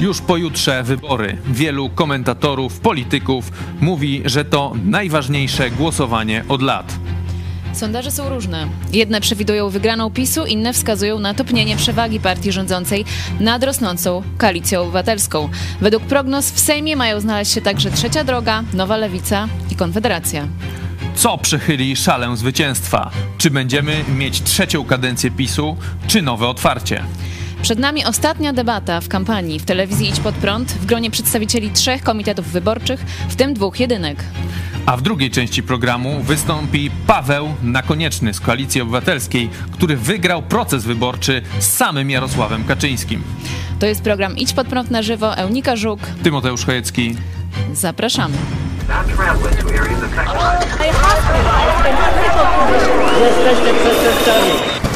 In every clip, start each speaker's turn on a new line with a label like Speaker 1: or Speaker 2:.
Speaker 1: Już pojutrze wybory. Wielu komentatorów, polityków mówi, że to najważniejsze głosowanie od lat.
Speaker 2: Sondaże są różne. Jedne przewidują wygraną PiSu, inne wskazują na topnienie przewagi partii rządzącej nad rosnącą koalicją obywatelską. Według prognoz w Sejmie mają znaleźć się także Trzecia Droga, Nowa Lewica i Konfederacja.
Speaker 1: Co przechyli szalę zwycięstwa? Czy będziemy mieć trzecią kadencję PiSu, czy nowe otwarcie?
Speaker 2: Przed nami ostatnia debata w kampanii w telewizji Idź Pod Prąd w gronie przedstawicieli trzech komitetów wyborczych, w tym dwóch jedynek.
Speaker 1: A w drugiej części programu wystąpi Paweł Nakonieczny z Koalicji Obywatelskiej, który wygrał proces wyborczy z samym Jarosławem Kaczyńskim.
Speaker 2: To jest program Idź Pod Prąd na żywo, Eunika Żuk.
Speaker 1: Tymoteusz Chojecki.
Speaker 2: Zapraszamy.
Speaker 3: Jesteście przestępcami.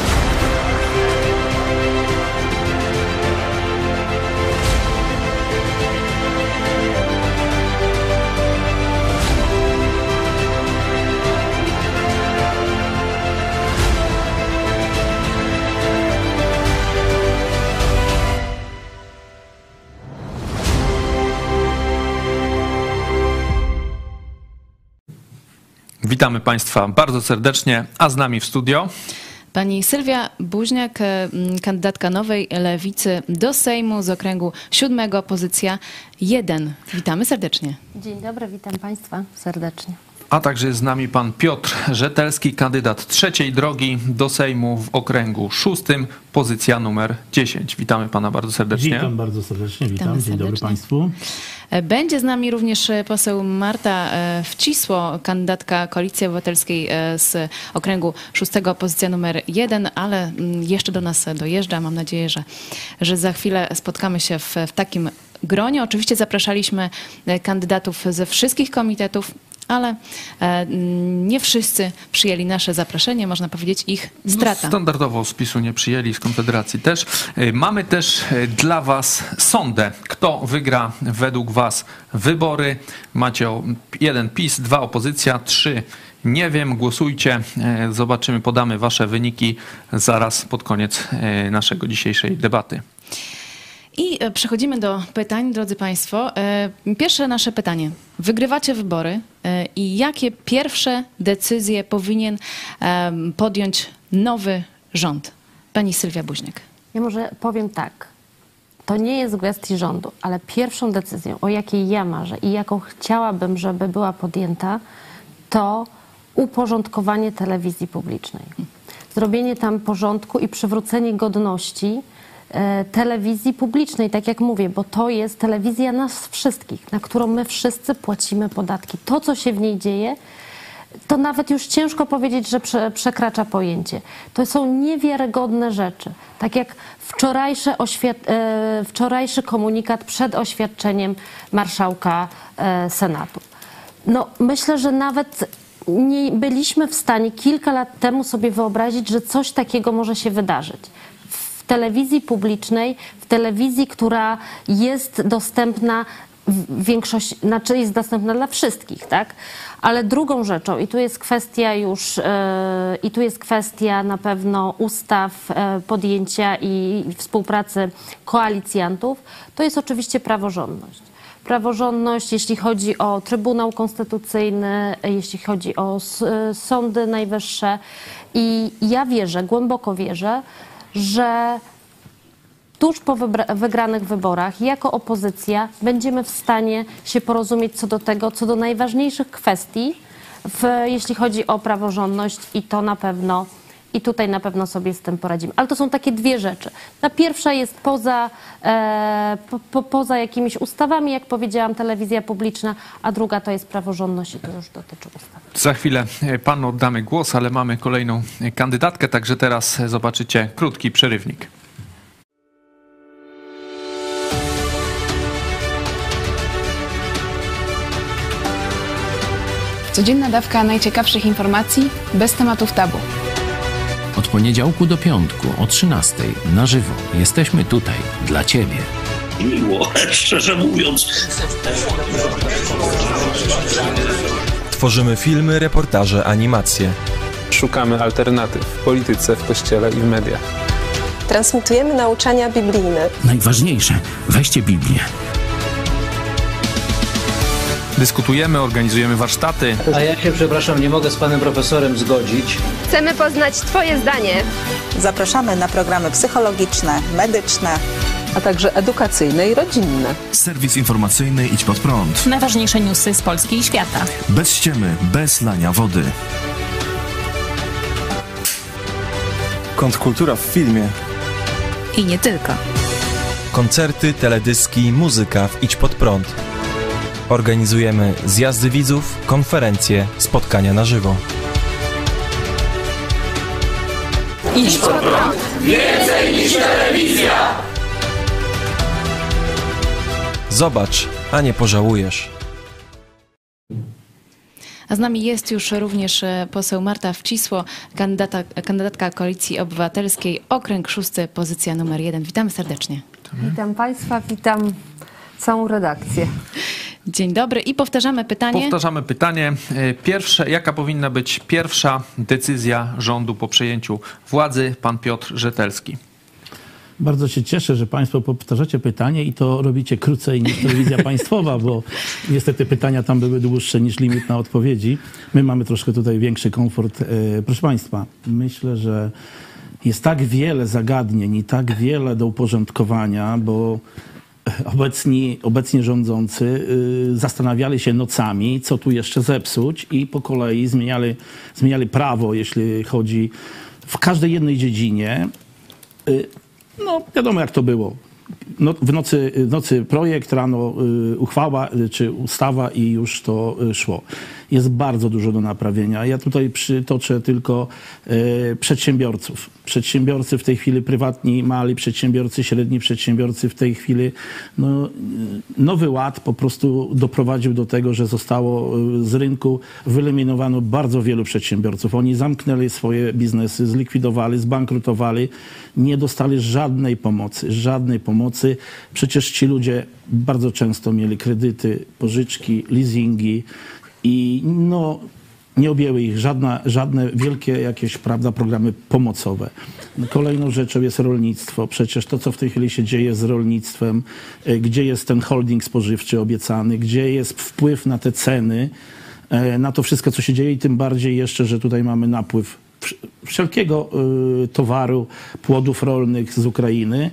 Speaker 1: Witamy Państwa bardzo serdecznie, a z nami w studio
Speaker 2: Pani Sylwia Buźniak, e, kandydatka Nowej Lewicy do Sejmu z okręgu siódmego, pozycja 1. Witamy serdecznie.
Speaker 4: Dzień dobry, witam Państwa serdecznie.
Speaker 1: A także jest z nami pan Piotr Rzetelski, kandydat trzeciej drogi do Sejmu w okręgu szóstym, pozycja numer 10. Witamy pana bardzo serdecznie.
Speaker 3: Witam bardzo serdecznie, witam.
Speaker 2: Witamy
Speaker 3: Dzień dobry. Państwu.
Speaker 2: Będzie z nami również e, poseł Marta e, Wcisło, kandydatka Koalicji Obywatelskiej e, z okręgu szóstego, pozycja numer jeden, ale mm, jeszcze do nas dojeżdża. Mam nadzieję, że, że za chwilę spotkamy się w, w takim gronie. Oczywiście zapraszaliśmy kandydatów ze wszystkich komitetów, ale e, mm, nie wszyscy przyjęli nasze zaproszenie. Można powiedzieć ich strata.
Speaker 1: No, standardowo z PiSu nie przyjęli, z Konfederacji też. Y, Mamy też y, dla was sondę. Kto wygra według was wybory? Macie jeden PiS, dwa opozycja, trzy nie wiem. Głosujcie. Zobaczymy, podamy wasze wyniki zaraz pod koniec naszego dzisiejszej debaty.
Speaker 2: I e, przechodzimy do pytań, drodzy Państwo. E, Pierwsze nasze pytanie. Wygrywacie wybory e, i jakie pierwsze decyzje powinien podjąć nowy rząd? Pani Sylwia Buźniak.
Speaker 4: Ja może powiem tak. To nie jest gestii rządu, ale pierwszą decyzją, o jakiej ja marzę i jaką chciałabym, żeby była podjęta, to uporządkowanie telewizji publicznej. Zrobienie tam porządku i przywrócenie godności telewizji publicznej, tak jak mówię, bo to jest telewizja nas wszystkich, na którą my wszyscy płacimy podatki. To, co się w niej dzieje, to nawet już ciężko powiedzieć, że prze, przekracza pojęcie. To są niewiarygodne rzeczy. Tak jak wczorajsze e, wczorajszy komunikat przed oświadczeniem marszałka e, Senatu. No, myślę, że nawet nie byliśmy w stanie kilka lat temu sobie wyobrazić, że coś takiego może się wydarzyć. Telewizji publicznej, w telewizji, która jest dostępna w większości, znaczy jest dostępna dla wszystkich, tak? Ale drugą rzeczą, i tu jest kwestia już, e, i tu jest kwestia na pewno ustaw, e, podjęcia i współpracy koalicjantów, to jest oczywiście praworządność praworządność, jeśli chodzi o Trybunał Konstytucyjny, jeśli chodzi o s- sądy najwyższe. I ja wierzę, głęboko wierzę, że tuż po wygranych wyborach, jako opozycja, będziemy w stanie się porozumieć co do tego, co do najważniejszych kwestii, w, jeśli chodzi o praworządność, i to na pewno. I tutaj na pewno sobie z tym poradzimy. Ale to są takie dwie rzeczy. Ta pierwsza jest poza, e, po, po, poza jakimiś ustawami, jak powiedziałam, telewizja publiczna, a druga to jest praworządność i to już dotyczy ustaw.
Speaker 1: Za chwilę e, panu oddamy głos, ale mamy kolejną e, kandydatkę, także teraz zobaczycie krótki przerywnik.
Speaker 5: Codzienna dawka najciekawszych informacji bez tematów tabu.
Speaker 6: Od poniedziałku do piątku o 13 na żywo jesteśmy tutaj dla Ciebie.
Speaker 7: miło, szczerze mówiąc.
Speaker 8: Tworzymy filmy, reportaże, animacje.
Speaker 9: Szukamy alternatyw w polityce, w kościele i w mediach. transmitujemy nauczania biblijne.
Speaker 6: Najważniejsze, weźcie Biblię.
Speaker 1: Dyskutujemy, organizujemy warsztaty.
Speaker 3: A ja się, przepraszam, nie mogę z panem profesorem zgodzić.
Speaker 9: Chcemy poznać Twoje zdanie.
Speaker 10: Zapraszamy na programy psychologiczne, medyczne,
Speaker 9: A także edukacyjne i rodzinne.
Speaker 8: Serwis informacyjny Idź Pod Prąd.
Speaker 5: Najważniejsze newsy z Polski i świata.
Speaker 8: Bez ściemy, bez lania wody. Kontrkultura w filmie.
Speaker 5: I nie tylko.
Speaker 8: Koncerty, teledyski, muzyka w Idź Pod Prąd. Organizujemy zjazdy widzów, konferencje, spotkania na żywo.
Speaker 5: Idź pod prąd.
Speaker 8: Zobacz, a nie pożałujesz.
Speaker 2: A z nami jest już również e, poseł Marta Wcisło, kandydata, kandydatka Koalicji Obywatelskiej, okręg szósty, pozycja numer jeden. Witamy serdecznie.
Speaker 11: Witam Państwa, witam całą redakcję.
Speaker 2: Dzień dobry i powtarzamy pytanie.
Speaker 1: Powtarzamy pytanie. E, Pierwsze, jaka powinna być pierwsza decyzja rządu po przejęciu władzy? Pan Piotr Rzetelski.
Speaker 3: Bardzo się cieszę, że Państwo powtarzacie pytanie i to robicie krócej niż telewizja państwowa, bo niestety pytania tam były dłuższe niż limit na odpowiedzi. My mamy troszkę tutaj większy komfort. E, Proszę Państwa, myślę, że jest tak wiele zagadnień i tak wiele do uporządkowania, bo obecni, obecnie rządzący y, zastanawiali się nocami, co tu jeszcze zepsuć i po kolei zmieniali, zmieniali prawo, jeśli chodzi w każdej jednej dziedzinie. Y, No, wiadomo jak to było. No, w, nocy, w nocy projekt, rano y, uchwała czy ustawa i już to szło. Jest bardzo dużo do naprawienia. Ja tutaj przytoczę tylko y, przedsiębiorców. Przedsiębiorcy w tej chwili prywatni, mali przedsiębiorcy, średni przedsiębiorcy w tej chwili, no, y, nowy ład po prostu doprowadził do tego, że zostało y, z rynku wyeliminowano bardzo wielu przedsiębiorców. Oni zamknęli swoje biznesy, zlikwidowali, zbankrutowali, nie dostali żadnej pomocy, żadnej pomocy. Przecież ci ludzie bardzo często mieli kredyty, pożyczki, leasingi i no, nie objęły ich żadna, żadne wielkie jakieś prawda, programy pomocowe. Kolejną rzeczą jest rolnictwo. Przecież to, co w tej chwili się dzieje z rolnictwem, e, gdzie jest ten holding spożywczy obiecany, gdzie jest wpływ na te ceny, e, na to wszystko, co się dzieje i tym bardziej jeszcze, że tutaj mamy napływ wsz- wszelkiego y, towaru, płodów rolnych z Ukrainy.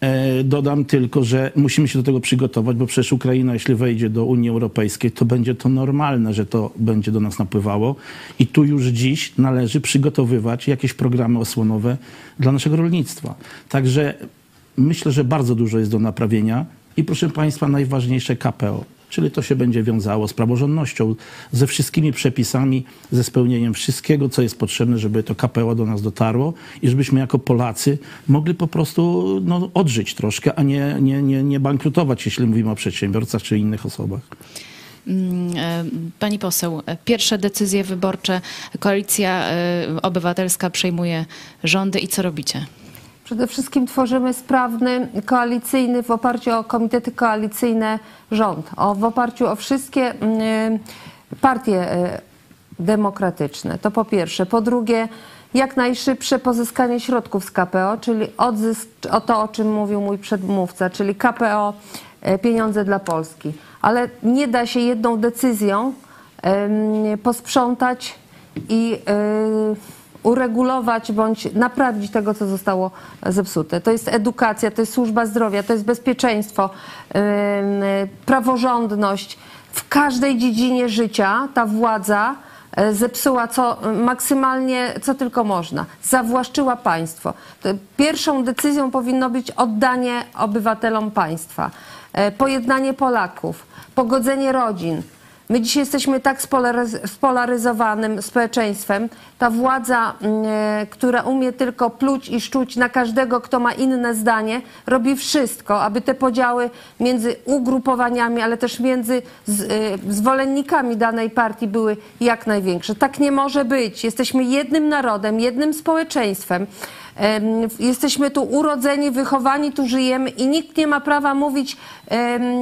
Speaker 3: E, Dodam tylko, że musimy się do tego przygotować, bo przecież Ukraina, jeśli wejdzie do Unii Europejskiej, to będzie to normalne, że to będzie do nas napływało. I tu już dziś należy przygotowywać jakieś programy osłonowe dla naszego rolnictwa. Także myślę, że bardzo dużo jest do naprawienia. I proszę Państwa, najważniejsze KPO. Czyli to się będzie wiązało z praworządnością, ze wszystkimi przepisami, ze spełnieniem wszystkiego, co jest potrzebne, żeby to KPO do nas dotarło i żebyśmy jako Polacy mogli po prostu no, odżyć troszkę, a nie, nie, nie, nie bankrutować, jeśli mówimy o przedsiębiorcach czy innych osobach.
Speaker 2: Mm, e, Pani poseł, pierwsze decyzje wyborcze. Koalicja e, Obywatelska przejmuje rządy i co robicie?
Speaker 11: Przede wszystkim tworzymy sprawny, koalicyjny, w oparciu o komitety koalicyjne rząd, o, w oparciu o wszystkie mm, partie e, demokratyczne. To po pierwsze. Po drugie, jak najszybsze pozyskanie środków z KPO, czyli odzysk, o to, o czym mówił mój przedmówca, czyli KPO, e, pieniądze dla Polski. Ale nie da się jedną decyzją posprzątać i uregulować bądź naprawić tego, co zostało zepsute. To jest edukacja, to jest służba zdrowia, to jest bezpieczeństwo, praworządność. W każdej dziedzinie życia ta władza e, zepsuła co maksymalnie, co tylko można. Zawłaszczyła państwo. Pierwszą decyzją powinno być oddanie obywatelom państwa, e, pojednanie Polaków, pogodzenie rodzin. My dzisiaj jesteśmy tak spolaryz- spolaryzowanym społeczeństwem. Ta władza, mm, e, która umie tylko pluć i szczuć na każdego, kto ma inne zdanie, robi wszystko, aby te podziały między ugrupowaniami, ale też między e, zwolennikami danej partii były jak największe. Tak nie może być. Jesteśmy jednym narodem, jednym społeczeństwem. Jesteśmy tu urodzeni, wychowani, tu żyjemy i nikt nie ma prawa mówić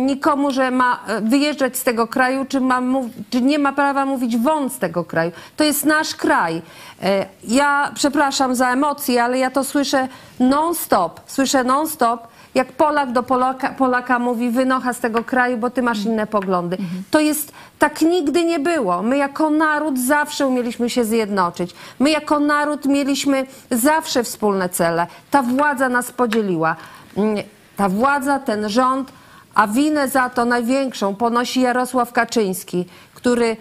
Speaker 11: nikomu, że ma e, wyjeżdżać z tego kraju, czy ma czy nie ma prawa mówić won z tego kraju. To jest nasz kraj. E, Ja przepraszam za emocje, ale ja to słyszę non-stop. Słyszę non-stop, jak Polak do Polaka, Polaka mówi wynocha z tego kraju, bo ty masz inne poglądy. To jest, tak nigdy nie było. My jako naród zawsze umieliśmy się zjednoczyć. My jako naród mieliśmy zawsze wspólne cele. Ta władza nas podzieliła. Mm, Ta władza, ten rząd, a winę za to największą ponosi Jarosław Kaczyński, który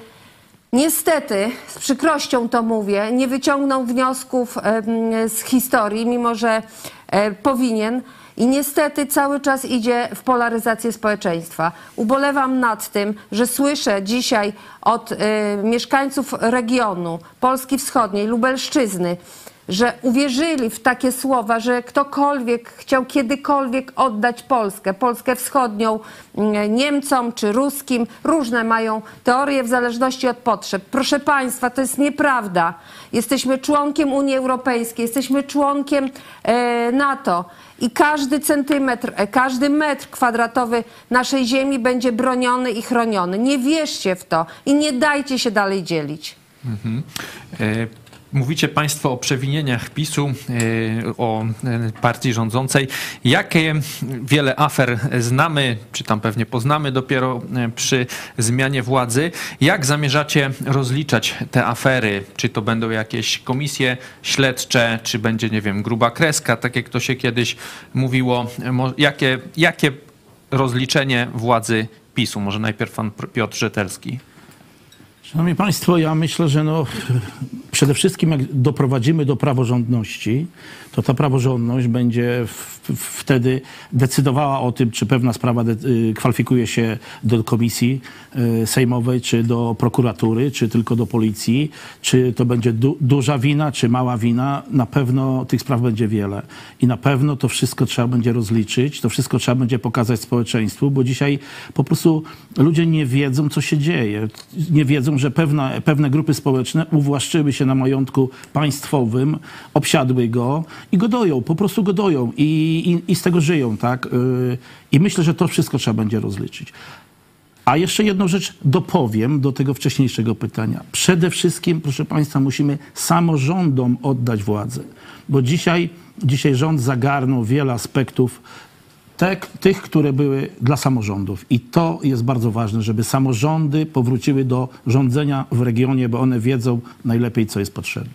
Speaker 11: Niestety, z przykrością to mówię, nie wyciągnął wniosków z historii, mimo że e, powinien. I niestety cały czas idzie w polaryzację społeczeństwa. Ubolewam nad tym, że słyszę dzisiaj od e, mieszkańców regionu Polski Wschodniej, Lubelszczyzny, że uwierzyli w takie słowa, że ktokolwiek chciał kiedykolwiek oddać Polskę, Polskę Wschodnią mm, Niemcom czy Ruskim. Różne mają teorie w zależności od potrzeb. Proszę Państwa, to jest nieprawda. Jesteśmy członkiem Unii Europejskiej, jesteśmy członkiem e, NATO i każdy centymetr, e, każdy metr kwadratowy naszej ziemi będzie broniony i chroniony. Nie wierzcie w to i nie dajcie się dalej dzielić.
Speaker 1: Mhm. E, Mówicie Państwo o przewinieniach PiSu, e, o e, partii rządzącej. Jakie wiele afer znamy, czy tam pewnie poznamy dopiero e, przy zmianie władzy? Jak zamierzacie rozliczać te afery? Czy to będą jakieś komisje śledcze, czy będzie, nie wiem, gruba kreska, tak jak to się kiedyś mówiło? Jakie, jakie rozliczenie władzy PiSu? Może najpierw pan Piotr Rzetelski.
Speaker 3: Szanowni Państwo, ja myślę, że no, przede wszystkim jak doprowadzimy do praworządności, to ta praworządność będzie w, w, wtedy decydowała o tym, czy pewna sprawa de, y, kwalifikuje się do komisji y, sejmowej, czy do prokuratury, czy tylko do policji, czy to będzie du, duża wina, czy mała wina. Na pewno tych spraw będzie wiele. I na pewno to wszystko trzeba będzie rozliczyć, to wszystko trzeba będzie pokazać społeczeństwu, bo dzisiaj po prostu ludzie nie wiedzą, co się dzieje. Nie wiedzą, że pewne, pewne grupy społeczne uwłaszczyły się na majątku państwowym, obsiadły go i go doją, po prostu go doją i, i, i z tego żyją, tak? Yy, I myślę, że to wszystko trzeba będzie rozliczyć. A jeszcze jedną rzecz dopowiem do tego wcześniejszego pytania. Przede wszystkim, proszę Państwa, musimy samorządom oddać władzę, bo dzisiaj, dzisiaj rząd zagarnął wiele aspektów te, tych, które były dla samorządów. I to jest bardzo ważne, żeby samorządy powróciły do rządzenia w regionie, bo one wiedzą najlepiej, co jest potrzebne.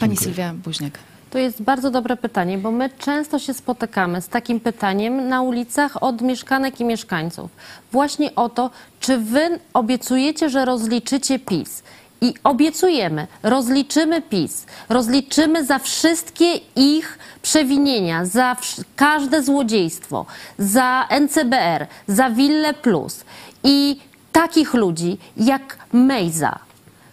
Speaker 2: Pani Sylwia Buźniak.
Speaker 4: To jest bardzo dobre pytanie, bo my często się spotykamy z takim pytaniem na ulicach od mieszkanek i mieszkańców. Właśnie o to, czy wy obiecujecie, że rozliczycie PiS. I obiecujemy, rozliczymy PiS, rozliczymy za wszystkie ich przewinienia, za każde złodziejstwo, za NCBR, za Wille Plus. I takich ludzi jak Mejza,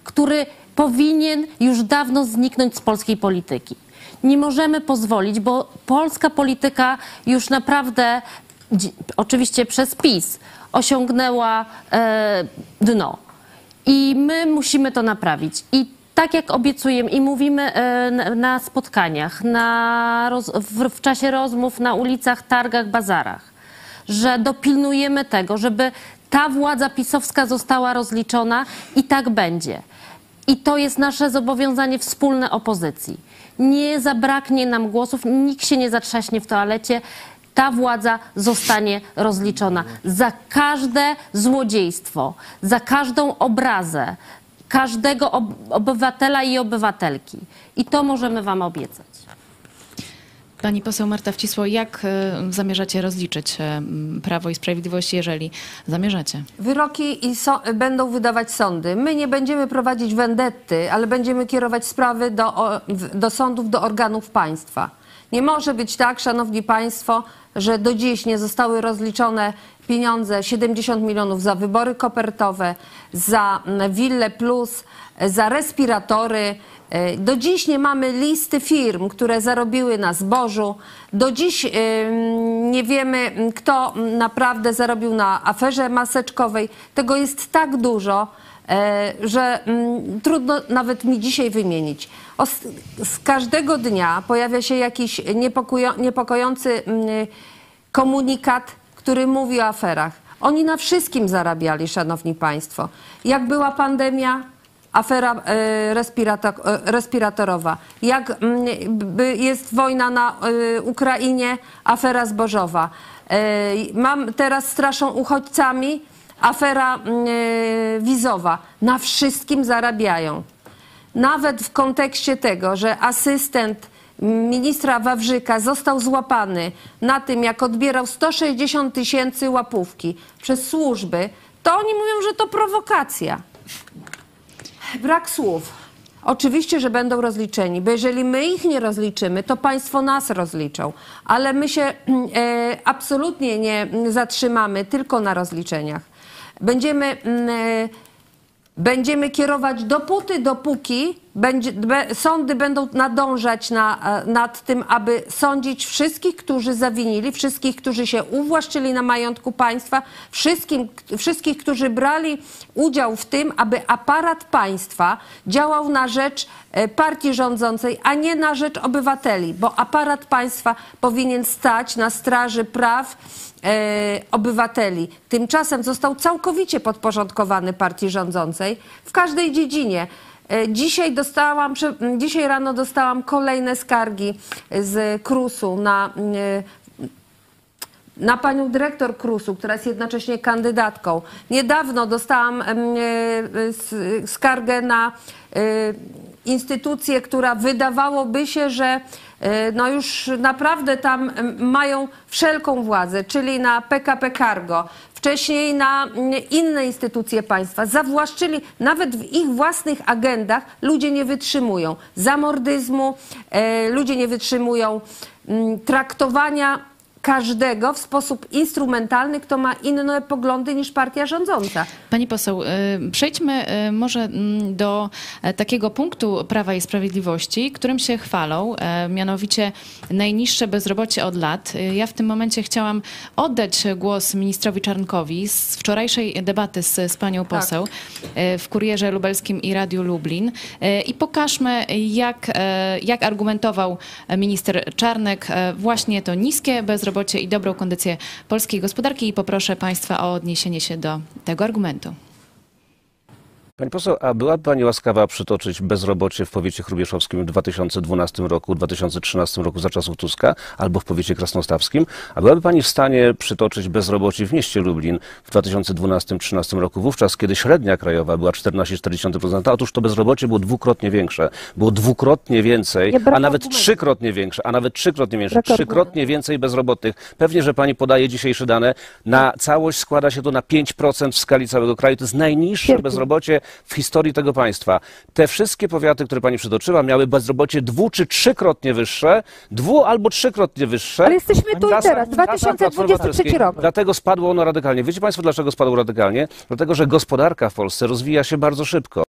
Speaker 4: który powinien już dawno zniknąć z polskiej polityki. Nie możemy pozwolić, bo polska polityka już naprawdę, oczywiście przez PiS, osiągnęła e, dno. I my musimy to naprawić. I tak jak obiecujemy i mówimy e, na- spotkaniach, na w, w czasie rozmów na ulicach, targach, bazarach, że dopilnujemy tego, żeby ta władza pisowska została rozliczona i tak będzie. I to jest nasze zobowiązanie wspólne opozycji. Nie zabraknie nam głosów, nikt się nie zatrzaśnie w toalecie. Ta władza zostanie rozliczona za każde złodziejstwo, za każdą obrazę każdego ob- obywatela i obywatelki. I to możemy Wam obiecać.
Speaker 2: Pani poseł Marta Wcisło, jak e, zamierzacie rozliczyć e, Prawo i Sprawiedliwość, jeżeli zamierzacie?
Speaker 11: Wyroki i so, będą wydawać sądy. My nie będziemy prowadzić wendetty, ale będziemy kierować sprawy do, do sądów, do organów państwa. Nie może być tak, szanowni państwo, że do dziś nie zostały rozliczone pieniądze 70 milionów za wybory kopertowe, za Wille Plus, za respiratory. Do dziś nie mamy listy firm, które zarobiły na zbożu. Do dziś nie wiemy, kto naprawdę zarobił na aferze maseczkowej. Tego jest tak dużo, e, że trudno nawet mi dzisiaj wymienić. Z każdego dnia pojawia się jakiś niepokojący mm, komunikat, który mówi o aferach. Oni na wszystkim zarabiali, szanowni państwo. Jak była pandemia, afera e, e, respiratorowa. Jak mm, jest wojna na e, Ukrainie, afera zbożowa. Mam teraz straszą uchodźcami, afera mm, wizowa. Na wszystkim zarabiają. Nawet w kontekście tego, że asystent ministra Wawrzyka został złapany na tym, jak odbierał 160 tysięcy łapówki przez służby, to oni mówią, że to prowokacja. Brak słów. Oczywiście, że będą rozliczeni, bo jeżeli my ich nie rozliczymy, to państwo nas rozliczą. Ale my się e, absolutnie nie zatrzymamy tylko na rozliczeniach. Będziemy, mm, e, będziemy kierować dopóty, dopóki będzie, be, sądy będą nadążać na, e, nad tym, aby sądzić wszystkich, którzy zawinili, wszystkich, którzy się uwłaszczyli na majątku państwa, wszystkim, wszystkich, którzy brali udział w tym, aby aparat państwa działał na rzecz e, partii rządzącej, a nie na rzecz obywateli, bo aparat państwa powinien stać na straży praw e, obywateli. Tymczasem został całkowicie podporządkowany partii rządzącej w każdej dziedzinie. E, Dzisiaj dostałam, dzisiaj rano dostałam kolejne skargi z KRUS-u na e, na panią dyrektor KRUS-u, która jest jednocześnie kandydatką. Niedawno dostałam e, skargę na e, instytucję, która wydawałoby się, że e, no już naprawdę tam mają wszelką władzę, czyli na PKP Cargo, wcześniej na inne instytucje państwa. Zawłaszczyli, nawet w ich własnych agendach ludzie nie wytrzymują zamordyzmu, e, ludzie nie wytrzymują traktowania każdego w sposób instrumentalny, kto ma inne poglądy niż partia rządząca.
Speaker 2: Pani poseł, y, przejdźmy y, może mm, do e, takiego punktu Prawa i Sprawiedliwości, którym się chwalą, e, mianowicie najniższe bezrobocie od lat. Y, Ja w tym momencie chciałam oddać głos ministrowi Czarnkowi z wczorajszej debaty z, z panią poseł e, w Kurierze Lubelskim i Radiu Lublin i pokażmy, jak, jak argumentował minister Czarnek właśnie to niskie bezrobocie i dobrą kondycję polskiej gospodarki i poproszę państwa o odniesienie się do tego argumentu.
Speaker 12: Pani poseł, a byłaby Pani łaskawa przytoczyć bezrobocie w powiecie chrubieszowskim w 2012 roku, 2013 roku za czasów Tuska, albo w powiecie krasnostawskim? A byłaby Pani w stanie przytoczyć bezrobocie w mieście Lublin w 2012-2013 roku, wówczas, kiedy średnia krajowa była 14,4%? Otóż to bezrobocie było dwukrotnie większe. Było dwukrotnie więcej, a nawet trzykrotnie większe, a nawet trzykrotnie większe.
Speaker 13: Brak
Speaker 12: Trzykrotnie więcej bezrobotnych. Pewnie, że Pani podaje dzisiejsze dane. Na całość składa się to na 5% w skali całego kraju. To jest najniższe bezrobocie w historii tego państwa. Te wszystkie powiaty, które pani przytoczyła, miały bezrobocie dwu czy trzykrotnie wyższe, dwu albo trzykrotnie wyższe.
Speaker 13: Ale jesteśmy tu i
Speaker 12: Czasem-
Speaker 13: teraz,
Speaker 12: czasem
Speaker 13: 2023
Speaker 12: Platformy Obywatelskiej.
Speaker 13: rok.
Speaker 12: Dlatego spadło ono radykalnie. Wiecie państwo, dlaczego spadło radykalnie? Dlatego, że gospodarka w Polsce rozwija się bardzo szybko.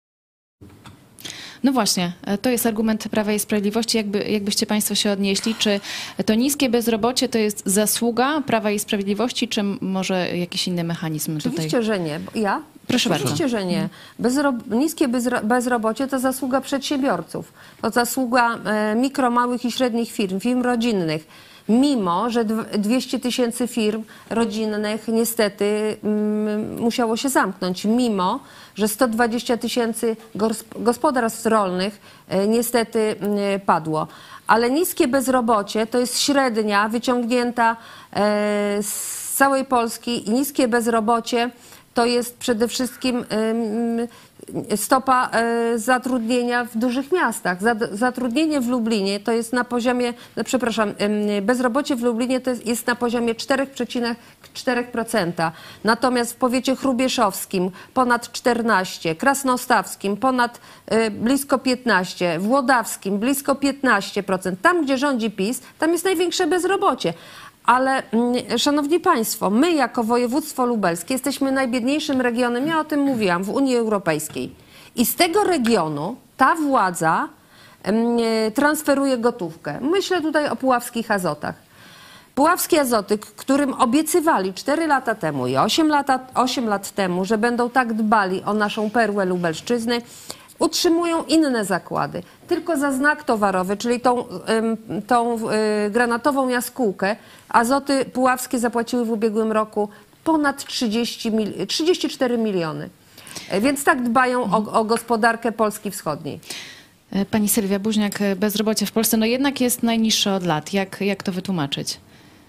Speaker 2: No właśnie, e, to jest argument Prawa i Sprawiedliwości. Jakby, jakbyście Państwo się odnieśli, czy to niskie bezrobocie to jest zasługa Prawa i Sprawiedliwości, czy może jakiś inny mechanizm
Speaker 11: Oczywiście,
Speaker 2: tutaj?
Speaker 11: że nie. Bo Ja?
Speaker 2: Proszę
Speaker 11: Oczywiście,
Speaker 2: bardzo.
Speaker 11: że nie. Bezro... Niskie bezro... bezrobocie to zasługa przedsiębiorców. To zasługa e, mikro, małych i średnich firm, firm rodzinnych. Mimo, że dw- 200 tysięcy firm rodzinnych niestety mm, musiało się zamknąć. Mimo, że 120 tysięcy gospodarstw rolnych e, niestety mm, padło. Ale niskie bezrobocie to jest średnia wyciągnięta e, z całej Polski i niskie bezrobocie to jest przede wszystkim stopa e, zatrudnienia w dużych miastach. Zatrudnienie w Lublinie to jest na poziomie, no, przepraszam, bezrobocie w Lublinie to jest, jest na poziomie 4,4%. Natomiast w powiecie chrubieszowskim ponad 14, krasnostawskim ponad e, blisko 15, włodawskim blisko 15%. Tam, gdzie rządzi PiS, tam jest największe bezrobocie. Ale, mm, szanowni państwo, my jako województwo lubelskie jesteśmy najbiedniejszym regionem, ja o tym mówiłam, w Unii Europejskiej. I z tego regionu ta władza mm, transferuje gotówkę. Myślę tutaj o puławskich azotach. Puławskie azoty, k- którym obiecywali 4 lata temu i 8, lata, 8 lat temu, że będą tak dbali o naszą perłę Lubelszczyzny, utrzymują inne zakłady. Tylko za znak towarowy, czyli tą, tą y, granatową jaskółkę, azoty puławskie zapłaciły w ubiegłym roku ponad 30 mil, 34 miliony. E, Więc tak dbają o, o gospodarkę Polski Wschodniej.
Speaker 2: E, Pani Sylwia Buźniak, e, bezrobocie w Polsce no jednak jest najniższe od lat. Jak, jak to wytłumaczyć?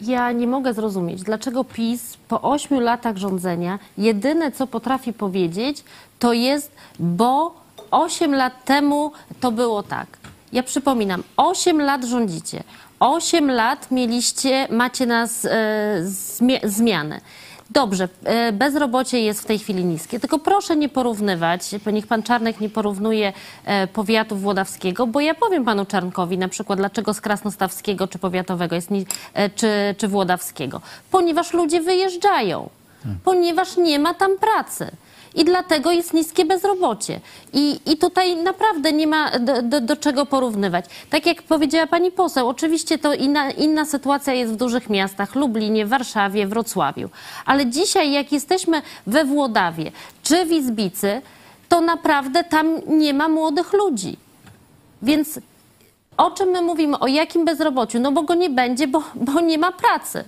Speaker 4: Ja nie mogę zrozumieć, dlaczego PiS po ośmiu latach rządzenia jedyne, co potrafi powiedzieć, to jest, bo osiem lat temu to było tak. Ja przypominam, osiem lat rządzicie, osiem lat mieliście, macie nas e, zmianę. Dobrze, e, bezrobocie jest w tej chwili niskie, tylko proszę nie porównywać, niech pan Czarnek nie porównuje e, powiatu włodawskiego, bo ja powiem panu Czarnkowi na przykład, dlaczego z krasnostawskiego czy powiatowego jest, e, czy, czy włodawskiego. Ponieważ ludzie wyjeżdżają, ponieważ nie ma tam pracy. I dlatego jest niskie bezrobocie. I, i tutaj naprawdę nie ma do, do, do czego porównywać. Tak jak powiedziała pani poseł, oczywiście to inna, inna sytuacja jest w dużych miastach, Lublinie, Warszawie, Wrocławiu. Ale dzisiaj, jak jesteśmy we Włodawie czy w Izbicy, to naprawdę tam nie ma młodych ludzi. Więc o czym my mówimy? O jakim bezrobociu? No bo go nie będzie, bo, bo nie ma pracy.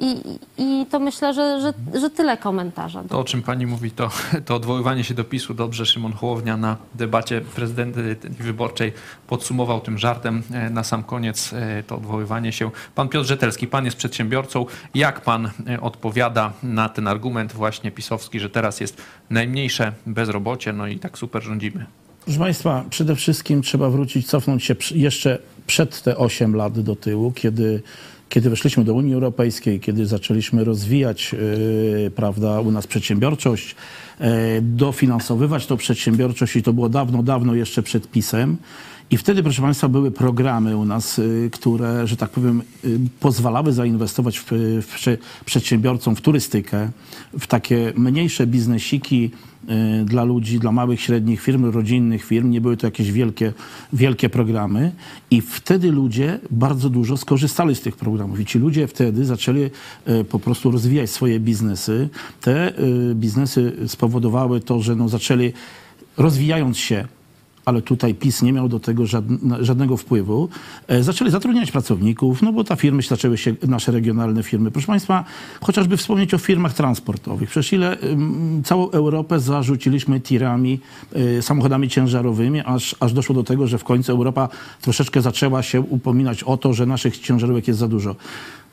Speaker 4: I, i to myślę, że, że, że tyle komentarza.
Speaker 1: To, o czym pani mówi, to, to odwoływanie się do PiSu. Dobrze Szymon Hołownia na debacie prezydenty wyborczej podsumował tym żartem e, na sam koniec e, to odwoływanie się. Pan Piotr Rzetelski, pan jest przedsiębiorcą. Jak pan e, odpowiada na ten argument właśnie pisowski, że teraz jest najmniejsze bezrobocie, no i tak super rządzimy?
Speaker 3: Proszę Państwa, przede wszystkim trzeba wrócić, cofnąć się jeszcze przed te 8 lat do tyłu, kiedy, kiedy weszliśmy do Unii Europejskiej, kiedy zaczęliśmy rozwijać yy, prawda, u nas przedsiębiorczość, yy, dofinansowywać tą przedsiębiorczość i to było dawno, dawno jeszcze przed PiSem. I wtedy, proszę Państwa, były programy u nas, y, które, że tak powiem, y, pozwalały zainwestować w, w prze- przedsiębiorcom w turystykę, w takie mniejsze biznesiki y, dla ludzi, dla małych, średnich firm, rodzinnych firm. Nie były to jakieś wielkie, wielkie programy. I wtedy ludzie bardzo dużo skorzystali z tych programów. I ci ludzie wtedy zaczęli po prostu rozwijać swoje biznesy. Te biznesy spowodowały to, że no, zaczęli rozwijając się ale tutaj PiS nie miał do tego żadn- żadnego wpływu. E, Zaczęli zatrudniać pracowników, no bo ta firmy zaczęły się, nasze regionalne firmy. Proszę Państwa, chociażby wspomnieć o firmach transportowych. Przecież ile całą Europę zarzuciliśmy tirami, y, samochodami ciężarowymi, aż, aż doszło do tego, że w końcu Europa troszeczkę zaczęła się upominać o to, że naszych ciężarówek jest za dużo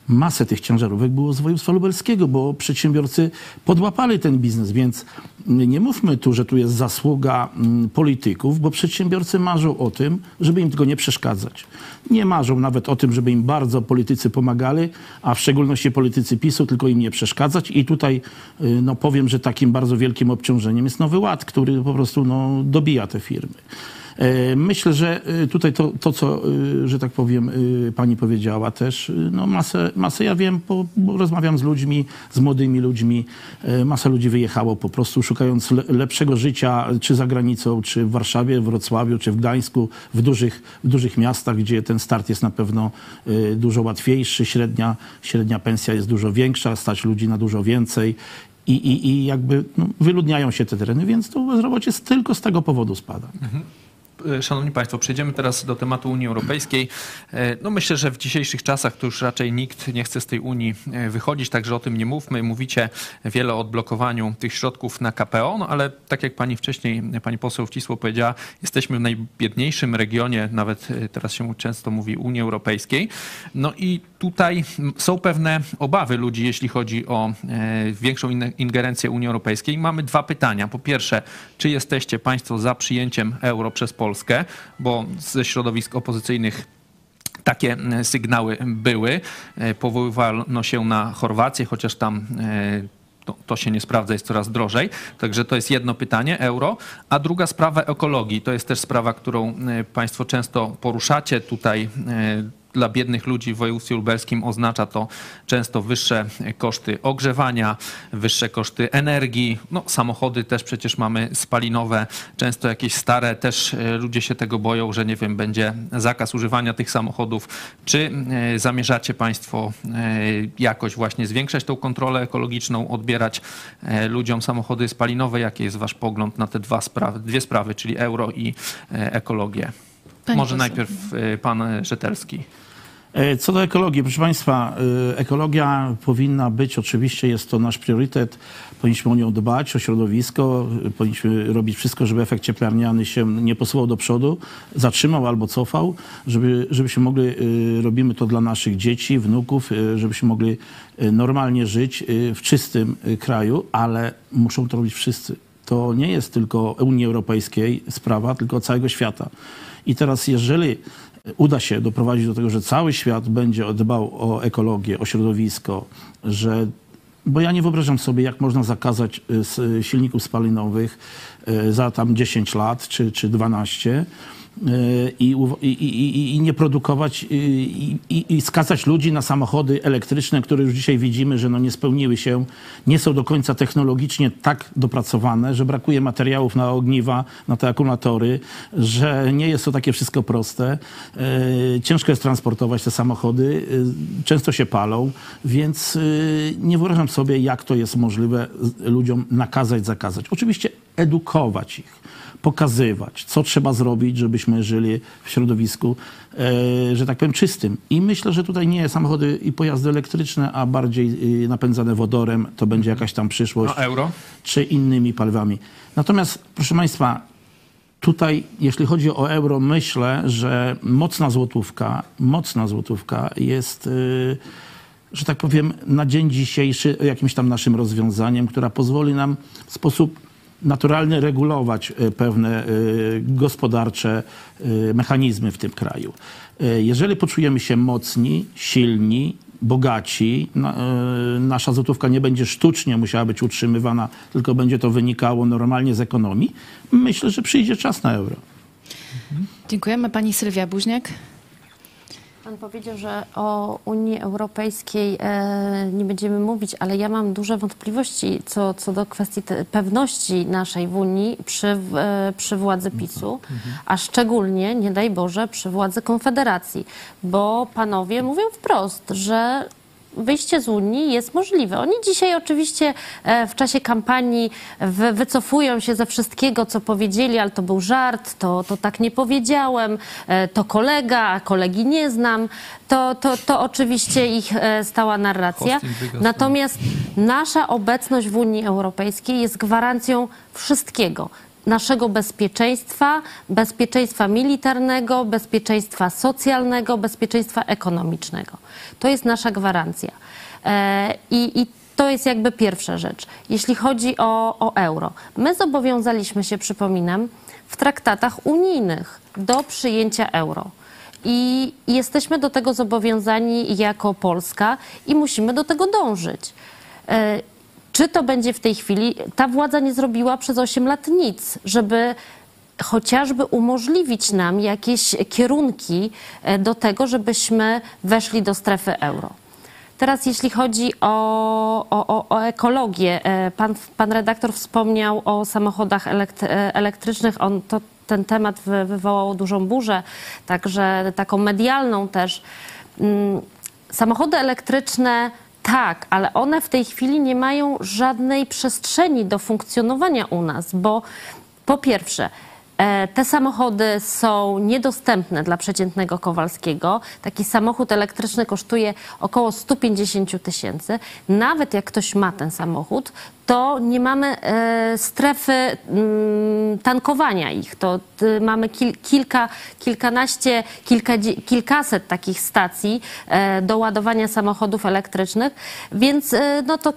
Speaker 3: masę tych ciężarówek było z województwa lubelskiego, bo przedsiębiorcy podłapali ten biznes, więc nie mówmy tu, że tu jest zasługa mm, polityków, bo przedsiębiorcy marzą o tym, żeby im tylko nie przeszkadzać. Nie marzą nawet o tym, żeby im bardzo politycy pomagali, a w szczególności politycy PiSu, tylko im nie przeszkadzać. I tutaj y, no, powiem, że takim bardzo wielkim obciążeniem jest Nowy Ład, który po prostu no, dobija te firmy. E, Myślę, że e, tutaj to, to co, e, że tak powiem, pani powiedziała też, no masę, masę ja wiem, bo, bo rozmawiam z ludźmi, z młodymi ludźmi, masa ludzi wyjechało po prostu szukając le, lepszego życia, czy za granicą, czy w Warszawie, w Wrocławiu, czy w Gdańsku, w dużych, w dużych miastach, gdzie ten start jest na pewno dużo łatwiejszy, średnia, średnia pensja jest dużo większa, stać ludzi na dużo więcej. I, i, i jakby no, wyludniają się te tereny, więc to bezrobocie tylko z tego powodu spada.
Speaker 1: E, Szanowni Państwo, przejdziemy teraz do tematu Unii Europejskiej. E, No myślę, że w dzisiejszych czasach to już raczej nikt nie chce z tej Unii e, wychodzić, także o tym nie mówmy. Mówicie wiele o odblokowaniu tych środków na KPO, no ale tak jak pani wcześniej, pani poseł Wcisło powiedziała, jesteśmy w najbiedniejszym regionie, nawet e, teraz się często mówi Unii Europejskiej. No i tutaj są pewne obawy ludzi, jeśli chodzi o e, większą in- ingerencję Unii Europejskiej. Mamy dwa pytania. Po pierwsze, czy jesteście Państwo za przyjęciem euro przez Polskę, bo ze środowisk opozycyjnych takie sygnały były. E, Powoływano się na Chorwację, chociaż tam e, to, to się nie sprawdza, jest coraz drożej. Także to jest jedno pytanie, euro. A druga sprawa ekologii. To jest też sprawa, którą e, Państwo często poruszacie tutaj. Dla biednych ludzi w województwie lubelskim oznacza to często wyższe koszty ogrzewania, wyższe koszty energii. No, samochody też przecież mamy spalinowe, często jakieś stare. Też e, ludzie się tego boją, że nie wiem, będzie zakaz używania tych samochodów. Czy e, zamierzacie Państwo e, jakoś właśnie zwiększać tą kontrolę ekologiczną, odbierać ludziom samochody spalinowe? Jaki jest Wasz pogląd na te dwa sprawy, dwie sprawy, czyli euro i ekologię?
Speaker 2: Pani
Speaker 1: Może
Speaker 2: poseł.
Speaker 1: najpierw Pan Rzetelski.
Speaker 3: E, Co do ekologii, proszę Państwa, e, ekologia powinna być, oczywiście jest to nasz priorytet, powinniśmy o nią dbać, o środowisko, e, powinniśmy robić wszystko, żeby efekt cieplarniany się nie posuwał do przodu, zatrzymał albo cofał, żeby, żebyśmy mogli, robimy to dla naszych dzieci, wnuków, żebyśmy mogli normalnie żyć w czystym kraju, ale muszą to robić wszyscy. To nie jest tylko Unii Europejskiej sprawa, tylko całego świata. I teraz, jeżeli uda się doprowadzić do tego, że cały świat będzie dbał o ekologię, o środowisko, że bo ja nie wyobrażam sobie, jak można zakazać y, silników spalinowych y, za tam 10 lat czy, czy 12 y, i, uw- i, i, i- i nie produkować y, i, skazać ludzi na samochody elektryczne, które już dzisiaj widzimy, że no nie spełniły się, nie są do końca technologicznie tak dopracowane, że brakuje materiałów na ogniwa, na te akumulatory, że nie jest to takie wszystko proste. Y, Ciężko jest transportować te samochody, y, często się palą, więc y, nie wyobrażam sobie, jak to jest możliwe ludziom nakazać, zakazać. Oczywiście edukować ich, pokazywać, co trzeba zrobić, żebyśmy żyli w środowisku, e, że tak powiem, czystym. I myślę, że tutaj nie samochody i pojazdy elektryczne, a bardziej y, napędzane wodorem, to będzie jakaś tam przyszłość.
Speaker 1: A euro?
Speaker 3: Czy innymi paliwami. Natomiast, proszę Państwa, Tutaj, jeśli chodzi o euro, myślę, że mocna złotówka, mocna złotówka jest, y, że tak powiem, na dzień dzisiejszy jakimś tam naszym rozwiązaniem, która pozwoli nam w sposób naturalny regulować y, pewne y, gospodarcze y, mechanizmy w tym kraju. Jeżeli poczujemy się mocni, silni, bogaci, na, nasza złotówka nie będzie sztucznie musiała być utrzymywana, tylko będzie to wynikało normalnie z ekonomii, myślę, że przyjdzie czas na euro.
Speaker 2: Dziękujemy. Pani Sylwia Buźniak.
Speaker 4: Pan powiedział, że o Unii Europejskiej e, nie będziemy mówić, ale ja mam duże wątpliwości co, co do kwestii pewności naszej w Unii przy, e, przy władzy PiSu, a szczególnie, nie daj Boże, przy władzy Konfederacji, bo panowie mówią wprost, że wyjście z Unii jest możliwe. Oni dzisiaj oczywiście e, w czasie kampanii wy, wycofują się ze wszystkiego, co powiedzieli, ale to był żart, to, to tak nie powiedziałem, e, to kolega, a kolegi nie znam. To, to, to oczywiście ich e, stała narracja.
Speaker 1: Wygasł.
Speaker 4: Natomiast nasza obecność w Unii Europejskiej jest gwarancją wszystkiego. Naszego bezpieczeństwa, bezpieczeństwa militarnego, bezpieczeństwa socjalnego, bezpieczeństwa ekonomicznego. To jest nasza gwarancja. E, I, i to jest jakby pierwsza rzecz. Jeśli chodzi o, o euro, my zobowiązaliśmy się, przypominam, w traktatach unijnych do przyjęcia euro. I jesteśmy do tego zobowiązani jako Polska i musimy do tego dążyć. Czy to będzie w tej chwili? Ta władza nie zrobiła przez 8 lat nic, żeby chociażby umożliwić nam jakieś kierunki e, do tego, żebyśmy weszli do strefy euro. Teraz jeśli chodzi o, o, o, ekologię, e, pan, pan redaktor wspomniał o samochodach e, elektrycznych. On, to, ten temat wy, wywołał dużą burzę, także taką medialną też. Mm, Samochody elektryczne tak, ale one w tej chwili nie mają żadnej przestrzeni do funkcjonowania u nas, bo po pierwsze, te samochody są niedostępne dla przeciętnego Kowalskiego. Taki samochód elektryczny kosztuje około 150 tysięcy. Nawet jak ktoś ma ten samochód, to nie mamy e, strefy mm, tankowania ich. To y, mamy kil, kilka, kilkanaście, kilkadzie- kilkaset takich stacji e, do ładowania samochodów elektrycznych, więc e, no to